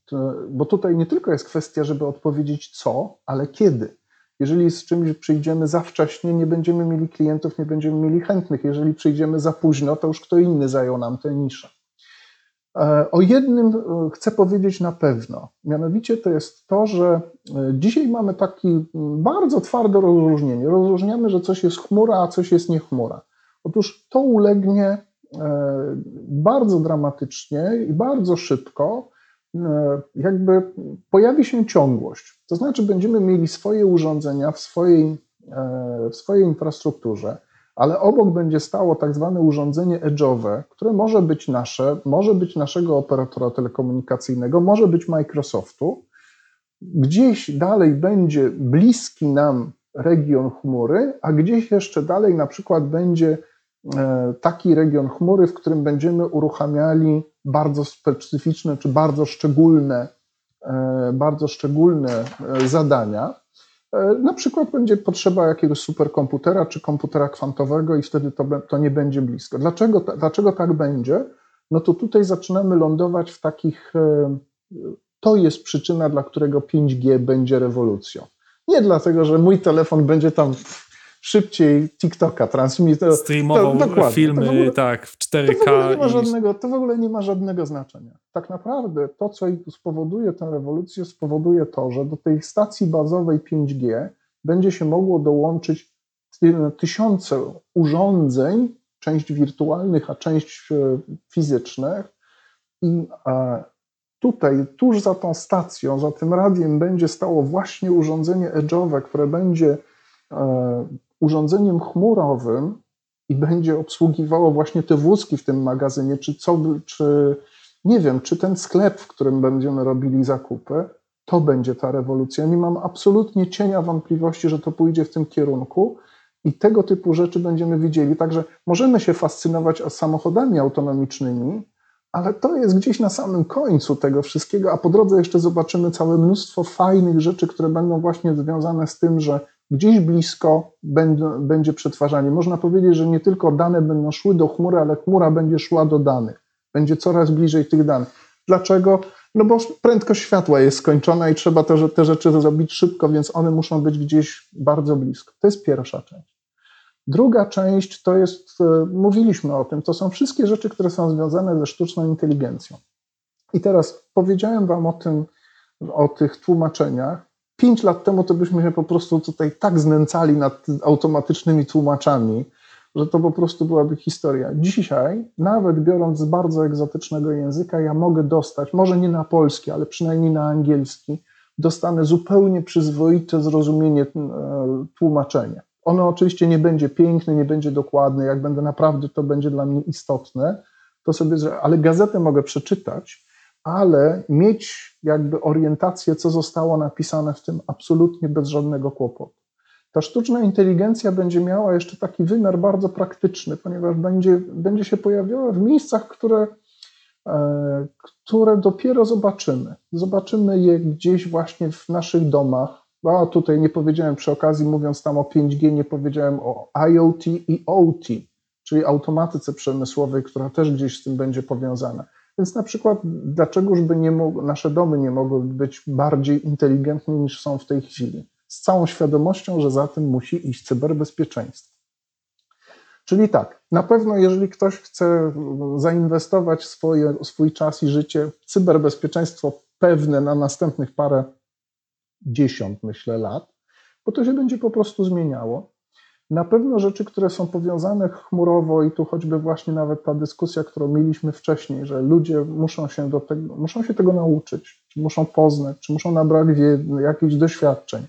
To- Bo tutaj nie tylko jest kwestia, żeby odpowiedzieć co, ale kiedy. Jeżeli z czymś przyjdziemy za wcześnie, nie będziemy mieli klientów, nie będziemy mieli chętnych. Jeżeli przyjdziemy za późno, to już kto inny zajął nam tę niszę. E, O jednym e, chcę powiedzieć na pewno. Mianowicie to jest to, że e, dzisiaj mamy takie bardzo twarde rozróżnienie. Rozróżniamy, że coś jest chmura, a coś jest nie chmura. Otóż to ulegnie e, bardzo dramatycznie i bardzo szybko, e, jakby pojawi się ciągłość. To znaczy, będziemy mieli swoje urządzenia w swojej, e, w swojej infrastrukturze, ale obok będzie stało tak zwane urządzenie edge'owe, które może być nasze, może być naszego operatora telekomunikacyjnego, może być Microsoftu. Gdzieś dalej będzie bliski nam region chmury, a gdzieś jeszcze dalej na przykład będzie e, taki region chmury, w którym będziemy uruchamiali bardzo specyficzne czy bardzo szczególne, e, bardzo szczególne e, zadania. E, Na przykład będzie potrzeba jakiegoś superkomputera czy komputera kwantowego i wtedy to, to nie będzie blisko. Dlaczego, dlaczego tak będzie? No to tutaj zaczynamy lądować w takich. e, To jest przyczyna, dla którego 5G będzie rewolucją. Nie dlatego, że mój telefon będzie tam szybciej TikToka transmitował. Streamował to- dokładnie. filmy To w ogóle- tak w To w, ogóle 4K. nie ma żadnego, to w ogóle nie ma żadnego znaczenia. Tak naprawdę to, co spowoduje tę rewolucję, spowoduje to, że do tej stacji bazowej 5G będzie się mogło dołączyć ty- tysiące urządzeń, część wirtualnych, a część e, fizycznych. I tutaj, tuż za tą stacją, za tym radiem, będzie stało właśnie urządzenie edge'owe, które będzie e, urządzeniem chmurowym, i będzie obsługiwało właśnie te wózki w tym magazynie, czy co, czy nie wiem, czy ten sklep, w którym będziemy robili zakupy, to będzie ta rewolucja. Nie mam absolutnie cienia wątpliwości, że to pójdzie w tym kierunku I tego typu rzeczy będziemy widzieli. Także możemy się fascynować samochodami autonomicznymi, ale to jest gdzieś na samym końcu tego wszystkiego, a po drodze jeszcze zobaczymy całe mnóstwo fajnych rzeczy, które będą właśnie związane z tym, że gdzieś blisko będzie przetwarzanie. Można powiedzieć, że nie tylko dane będą szły do chmury, ale chmura będzie szła do danych. Będzie coraz bliżej tych danych. Dlaczego? No bo prędkość światła jest skończona i trzeba te, te rzeczy zrobić szybko, więc one muszą być gdzieś bardzo blisko. To jest pierwsza część. Druga część to jest, e, mówiliśmy o tym, to są wszystkie rzeczy, które są związane ze sztuczną inteligencją. I teraz powiedziałem Wam o tym, o tych tłumaczeniach. Pięć lat temu to byśmy się po prostu tutaj tak znęcali nad automatycznymi tłumaczami, że to po prostu byłaby historia. Dzisiaj, nawet biorąc z bardzo egzotycznego języka, ja mogę dostać, może nie na polski, ale przynajmniej na angielski, dostanę zupełnie przyzwoite zrozumienie e, tłumaczenia. Ono oczywiście nie będzie piękne, nie będzie dokładne. Jak będę naprawdę, to będzie dla mnie istotne. To sobie, ale gazetę mogę przeczytać, ale mieć jakby orientację, co zostało napisane w tym absolutnie bez żadnego kłopotu. Ta sztuczna inteligencja będzie miała jeszcze taki wymiar bardzo praktyczny, ponieważ będzie, będzie się pojawiała w miejscach, które, e, które dopiero zobaczymy. Zobaczymy je gdzieś właśnie w naszych domach, a tutaj nie powiedziałem przy okazji, mówiąc tam o 5G, nie powiedziałem o IoT i OT, czyli automatyce przemysłowej, która też gdzieś z tym będzie powiązana. Więc na przykład, dlaczegoż by nie nasze domy nie mogły być bardziej inteligentne niż są w tej chwili? Z całą świadomością, że za tym musi iść cyberbezpieczeństwo. Czyli tak, na pewno jeżeli ktoś chce zainwestować swoje, swój czas i życie, cyberbezpieczeństwo pewne na następnych parę dziesiąt, myślę, lat, bo to się będzie po prostu zmieniało. Na pewno rzeczy, które są powiązane chmurowo, i tu choćby właśnie nawet ta dyskusja, którą mieliśmy wcześniej, że ludzie muszą się, do tego, muszą się tego nauczyć, czy muszą poznać, czy muszą nabrać jakichś doświadczeń.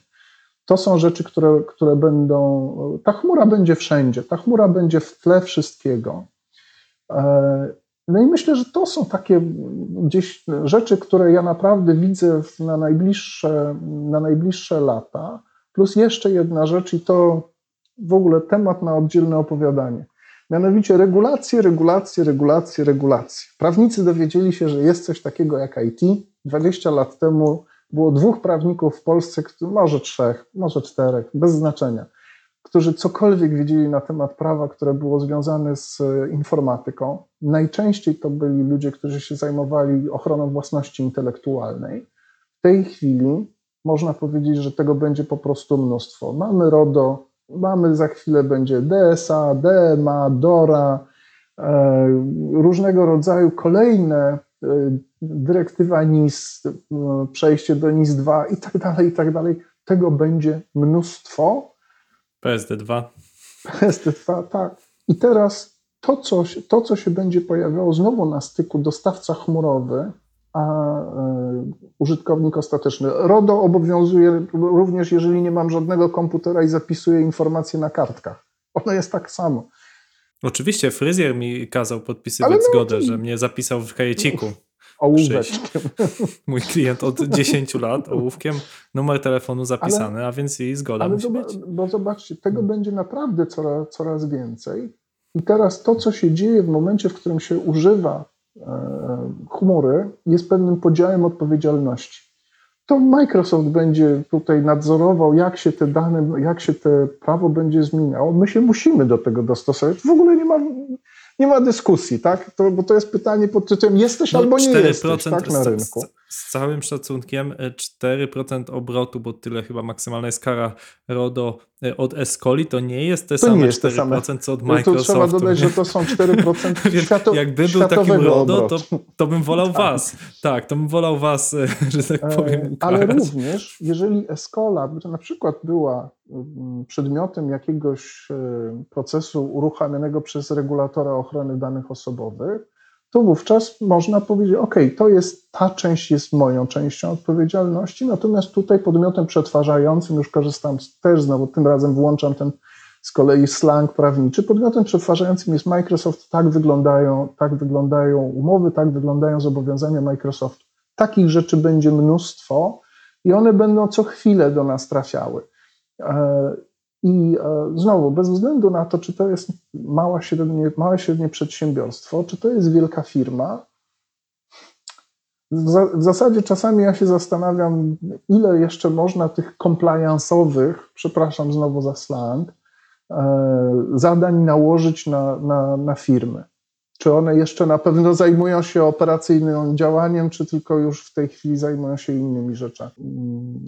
To są rzeczy, które, które będą. Ta chmura będzie wszędzie, ta chmura będzie w tle wszystkiego. E, no i myślę, że to są takie gdzieś rzeczy, które ja naprawdę widzę na najbliższe, na najbliższe lata. Plus jeszcze jedna rzecz, i to w ogóle temat na oddzielne opowiadanie. Mianowicie regulacje, regulacje, regulacje, regulacje. Prawnicy dowiedzieli się, że jest coś takiego jak IT. 20 lat temu było dwóch prawników w Polsce, może trzech, może czterech, bez znaczenia, którzy cokolwiek wiedzieli na temat prawa, które było związane z e, informatyką. Najczęściej to byli ludzie, którzy się zajmowali ochroną własności intelektualnej. W tej chwili można powiedzieć, że tego będzie po prostu mnóstwo. Mamy RODO, mamy za chwilę będzie DSA, DMA, DORA, e, różnego rodzaju kolejne e, dyrektywa NIS, przejście do NIS 2 i tak dalej, i tak dalej. Tego będzie mnóstwo PSD2. PSD2, tak. I teraz to co, to, co się będzie pojawiało znowu na styku dostawca chmurowy, a y, użytkownik ostateczny. RODO obowiązuje również, jeżeli nie mam żadnego komputera i zapisuję informacje na kartkach. Ono jest tak samo. Oczywiście, fryzjer mi kazał podpisywać no, zgodę, że mnie zapisał w kajeciku ołóweczkiem. Mój klient od 10 lat ołówkiem, numer telefonu zapisany, ale, a więc i zgoda ale musi być. Bo zobaczcie, tego będzie naprawdę coraz, coraz więcej. I teraz to, co się dzieje w momencie, w którym się używa e, chmury, jest pewnym podziałem odpowiedzialności. To Microsoft będzie tutaj nadzorował, jak się te dane, jak się te prawo będzie zmieniało. My się musimy do tego dostosować. W ogóle nie ma nie ma dyskusji, tak? To, bo to jest pytanie pod tytułem jesteś no, albo nie jesteś tak, na rynku. Z, całym szacunkiem 4% e, obrotu, bo tyle chyba maksymalna jest kara RODO e, od Escoli, to nie jest te to same 4% same. co od Microsoftu. No to trzeba dodać, że to są 4% świato, Jakby był takim RODO, to, to bym wolał tak. was. Tak, to bym wolał was, e, że tak powiem. Ale również, jeżeli Escola na przykład była mm, przedmiotem jakiegoś procesu uruchamianego przez regulatora ochrony danych osobowych, to wówczas można powiedzieć, OK, to jest ta część jest moją częścią odpowiedzialności, natomiast tutaj podmiotem przetwarzającym, już korzystam też znowu, tym razem włączam ten z kolei slang prawniczy, podmiotem przetwarzającym jest Microsoft, tak wyglądają, tak wyglądają umowy, tak wyglądają zobowiązania Microsoftu. Takich rzeczy będzie mnóstwo i one będą co chwilę do nas trafiały. I e, znowu, bez względu na to, czy to jest mała, średnie, małe, średnie przedsiębiorstwo, czy to jest wielka firma, w, za, w zasadzie czasami ja się zastanawiam, ile jeszcze można tych compliance'owych, przepraszam znowu za slang, e, zadań nałożyć na, na, na firmy. Czy one jeszcze na pewno zajmują się operacyjnym działaniem, czy tylko już w tej chwili zajmują się innymi rzeczami?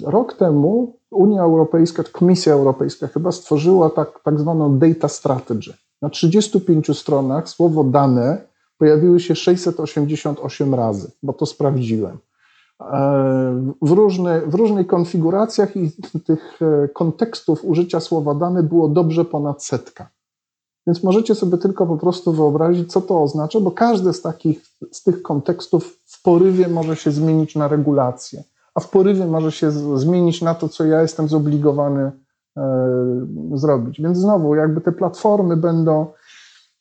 Rok temu Unia Europejska, Komisja Europejska chyba stworzyła tak, tak zwaną data strategy. Na 35 stronach słowo dane pojawiły się 688 razy, bo to sprawdziłem. W, różne, w różnych konfiguracjach i tych e, kontekstów użycia słowa dane było dobrze ponad setka. Więc możecie sobie tylko po prostu wyobrazić, co to oznacza, bo każdy z, takich, z tych kontekstów w porywie może się zmienić na regulację, a w porywie może się zmienić na to, co ja jestem zobligowany e, zrobić. Więc znowu, jakby te platformy będą,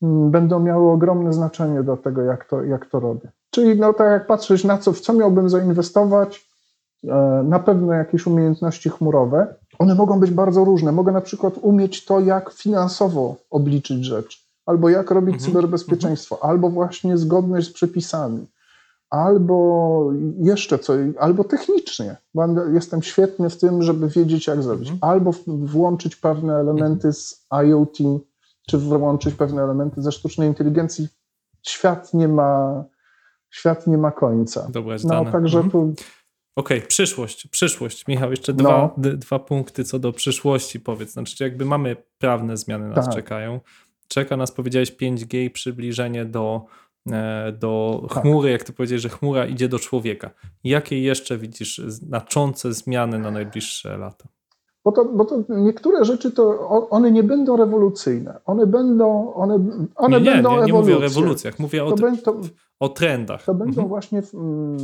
m, będą miały ogromne znaczenie do tego, jak to, jak to robię. Czyli no, tak jak patrzeć na co, w co miałbym zainwestować, e, na pewno jakieś umiejętności chmurowe, one mogą być bardzo różne. Mogę na przykład umieć to, jak finansowo obliczyć rzecz, albo jak robić Mhm, cyberbezpieczeństwo, albo właśnie zgodność z przepisami, albo jeszcze co, albo technicznie. Jestem świetny w tym, żeby wiedzieć, jak zrobić, Mhm. albo włączyć pewne elementy z IoT, czy włączyć pewne elementy ze sztucznej inteligencji. Świat nie ma, świat nie ma końca. Dobrać No, dane. także Mhm. Okej, przyszłość, przyszłość. Michał, jeszcze No. dwa, d- dwa punkty co do przyszłości powiedz. Znaczy, jakby mamy prawne zmiany nas Tak. czekają. Czeka nas, powiedziałeś, 5G i przybliżenie do, e, do Tak. chmury, jak ty powiedziałeś, że chmura idzie do człowieka. Jakie jeszcze widzisz znaczące zmiany na najbliższe lata? Bo to, bo to niektóre rzeczy to one nie będą rewolucyjne. One będą, one, one nie, nie, będą nie, nie ewolucje. mówię o rewolucjach, mówię o, To, będą, o trendach. to będą Mhm. właśnie mm,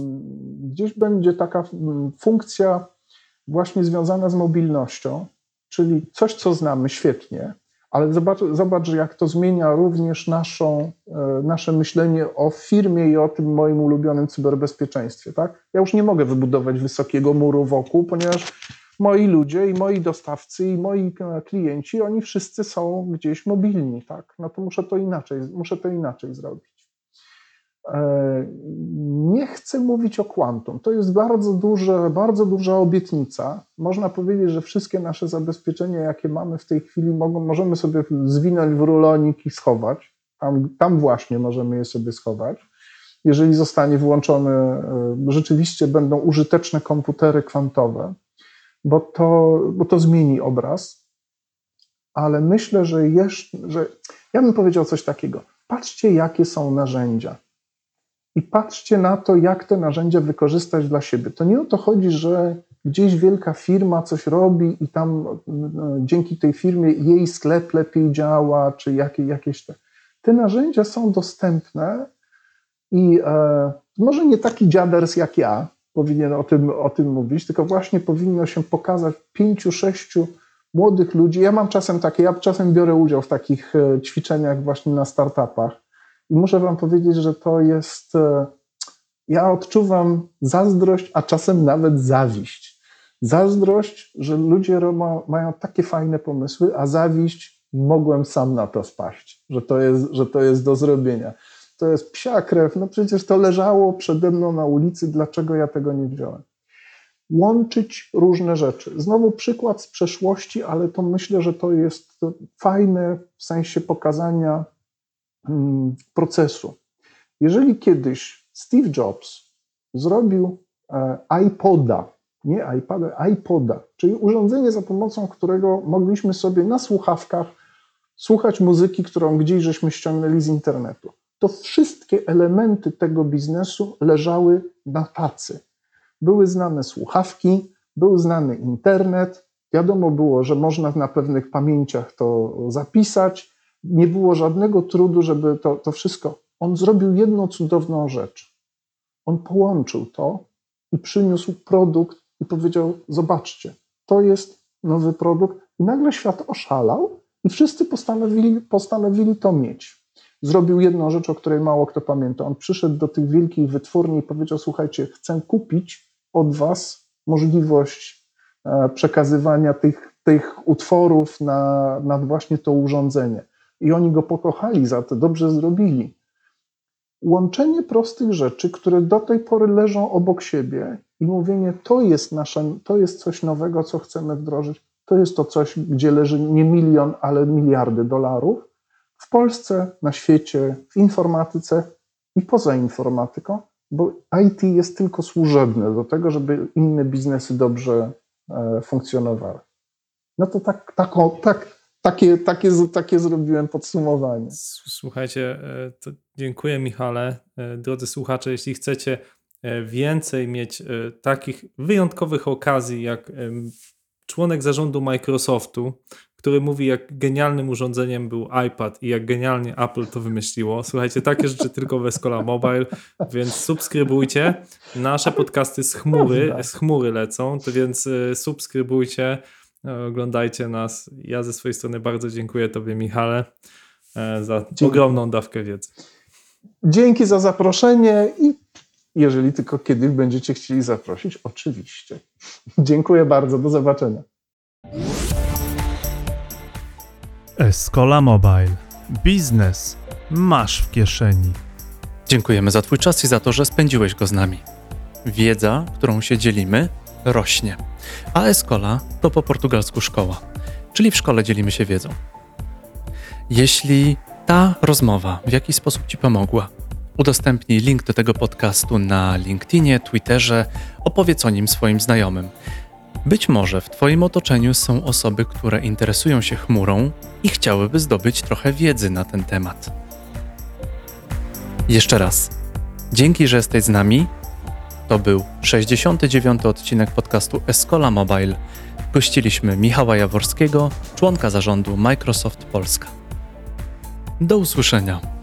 gdzieś będzie taka mm, funkcja właśnie związana z mobilnością, czyli coś, co znamy świetnie, ale zobacz, zobacz jak to zmienia również naszą, e, nasze myślenie o firmie i o tym moim ulubionym cyberbezpieczeństwie. Tak? Ja już nie mogę wybudować wysokiego muru wokół, ponieważ moi ludzie i moi dostawcy i moi klienci, oni wszyscy są gdzieś mobilni, tak? No to muszę to inaczej, muszę to inaczej zrobić. E, Nie chcę mówić o kwantum. To jest bardzo, duże, bardzo duża obietnica. Można powiedzieć, że wszystkie nasze zabezpieczenia, jakie mamy w tej chwili, mogą, możemy sobie zwinąć w rulonik i schować. Tam, tam właśnie możemy je sobie schować. Jeżeli zostanie włączone, e, rzeczywiście będą użyteczne komputery kwantowe, bo to, bo to zmieni obraz. Ale myślę, że jeszcze, że ja bym powiedział coś takiego. Patrzcie, jakie są narzędzia i patrzcie na to, jak te narzędzia wykorzystać dla siebie. To nie o to chodzi, że gdzieś wielka firma coś robi i tam no, dzięki tej firmie jej sklep lepiej działa, czy jakie, jakieś te. Te narzędzia są dostępne i e, może nie taki dziaders jak ja powinien o tym, o tym mówić, tylko właśnie powinno się pokazać pięciu, sześciu młodych ludzi. Ja mam czasem takie, ja czasem biorę udział w takich e, ćwiczeniach właśnie na startupach i muszę Wam powiedzieć, że to jest. e, Ja odczuwam zazdrość, a czasem nawet zawiść. Zazdrość, że ludzie mają takie fajne pomysły, a zawiść, mogłem sam na to wpaść, że to jest, że to jest do zrobienia. To jest psia krew, no przecież to leżało przede mną na ulicy, dlaczego ja tego nie wziąłem? Łączyć różne rzeczy. Znowu przykład z przeszłości, ale to myślę, że to jest fajne w sensie pokazania mm, procesu. Jeżeli kiedyś Steve Jobs zrobił e, iPoda, nie iPada, iPoda, czyli urządzenie, za pomocą którego mogliśmy sobie na słuchawkach słuchać muzyki, którą gdzieś żeśmy ściągnęli z internetu, to wszystkie elementy tego biznesu leżały na tacy. Były znane słuchawki, był znany internet, wiadomo było, że można na pewnych pamięciach to zapisać, nie było żadnego trudu, żeby to, to wszystko. On zrobił jedną cudowną rzecz. On połączył to i przyniósł produkt i powiedział: Zobaczcie, to jest nowy produkt. I nagle świat oszalał i wszyscy postanowili, postanowili to mieć. Zrobił jedną rzecz, o której mało kto pamięta. On przyszedł do tych wielkich wytwórni i powiedział: Słuchajcie, chcę kupić od Was możliwość e, przekazywania tych tych utworów na, na właśnie to urządzenie. I oni go pokochali za to, dobrze zrobili. Łączenie prostych rzeczy, które do tej pory leżą obok siebie i mówienie, to jest, nasze, to jest coś nowego, co chcemy wdrożyć, to jest to coś, gdzie leży nie milion, ale miliardy dolarów. W Polsce, na świecie, w informatyce i poza informatyką, bo IT jest tylko służebne do tego, żeby inne biznesy dobrze e, funkcjonowały. No to tak, taką, tak, takie, takie, takie zrobiłem podsumowanie. Słuchajcie, e, dziękuję Michale. E, Drodzy słuchacze, jeśli chcecie więcej mieć takich wyjątkowych okazji jak członek zarządu Microsoftu, który mówi, jak genialnym urządzeniem był iPad i jak genialnie Apple to wymyśliło. Słuchajcie, takie rzeczy tylko w Escola Mobile, więc subskrybujcie. Nasze podcasty z chmury, z chmury lecą, to więc e, subskrybujcie, oglądajcie nas. Ja ze swojej strony bardzo dziękuję Tobie, Michale, e, za Dzięki. ogromną dawkę wiedzy. Dzięki za zaproszenie i jeżeli tylko kiedyś będziecie chcieli zaprosić, oczywiście. Dziękuję bardzo, do zobaczenia. Escola Mobile. Biznes masz w kieszeni. Dziękujemy za Twój czas i za to, że spędziłeś go z nami. Wiedza, którą się dzielimy, rośnie. A Escola to po portugalsku szkoła, czyli w szkole dzielimy się wiedzą. Jeśli ta rozmowa w jakiś sposób Ci pomogła, udostępnij link do tego podcastu na LinkedInie, Twitterze, opowiedz o nim swoim znajomym. Być może w Twoim otoczeniu są osoby, które interesują się chmurą i chciałyby zdobyć trochę wiedzy na ten temat. Jeszcze raz. Dzięki, że jesteś z nami. To był 69. odcinek podcastu Escola Mobile. Gościliśmy Michała Jaworskiego, członka zarządu Microsoft Polska. Do usłyszenia.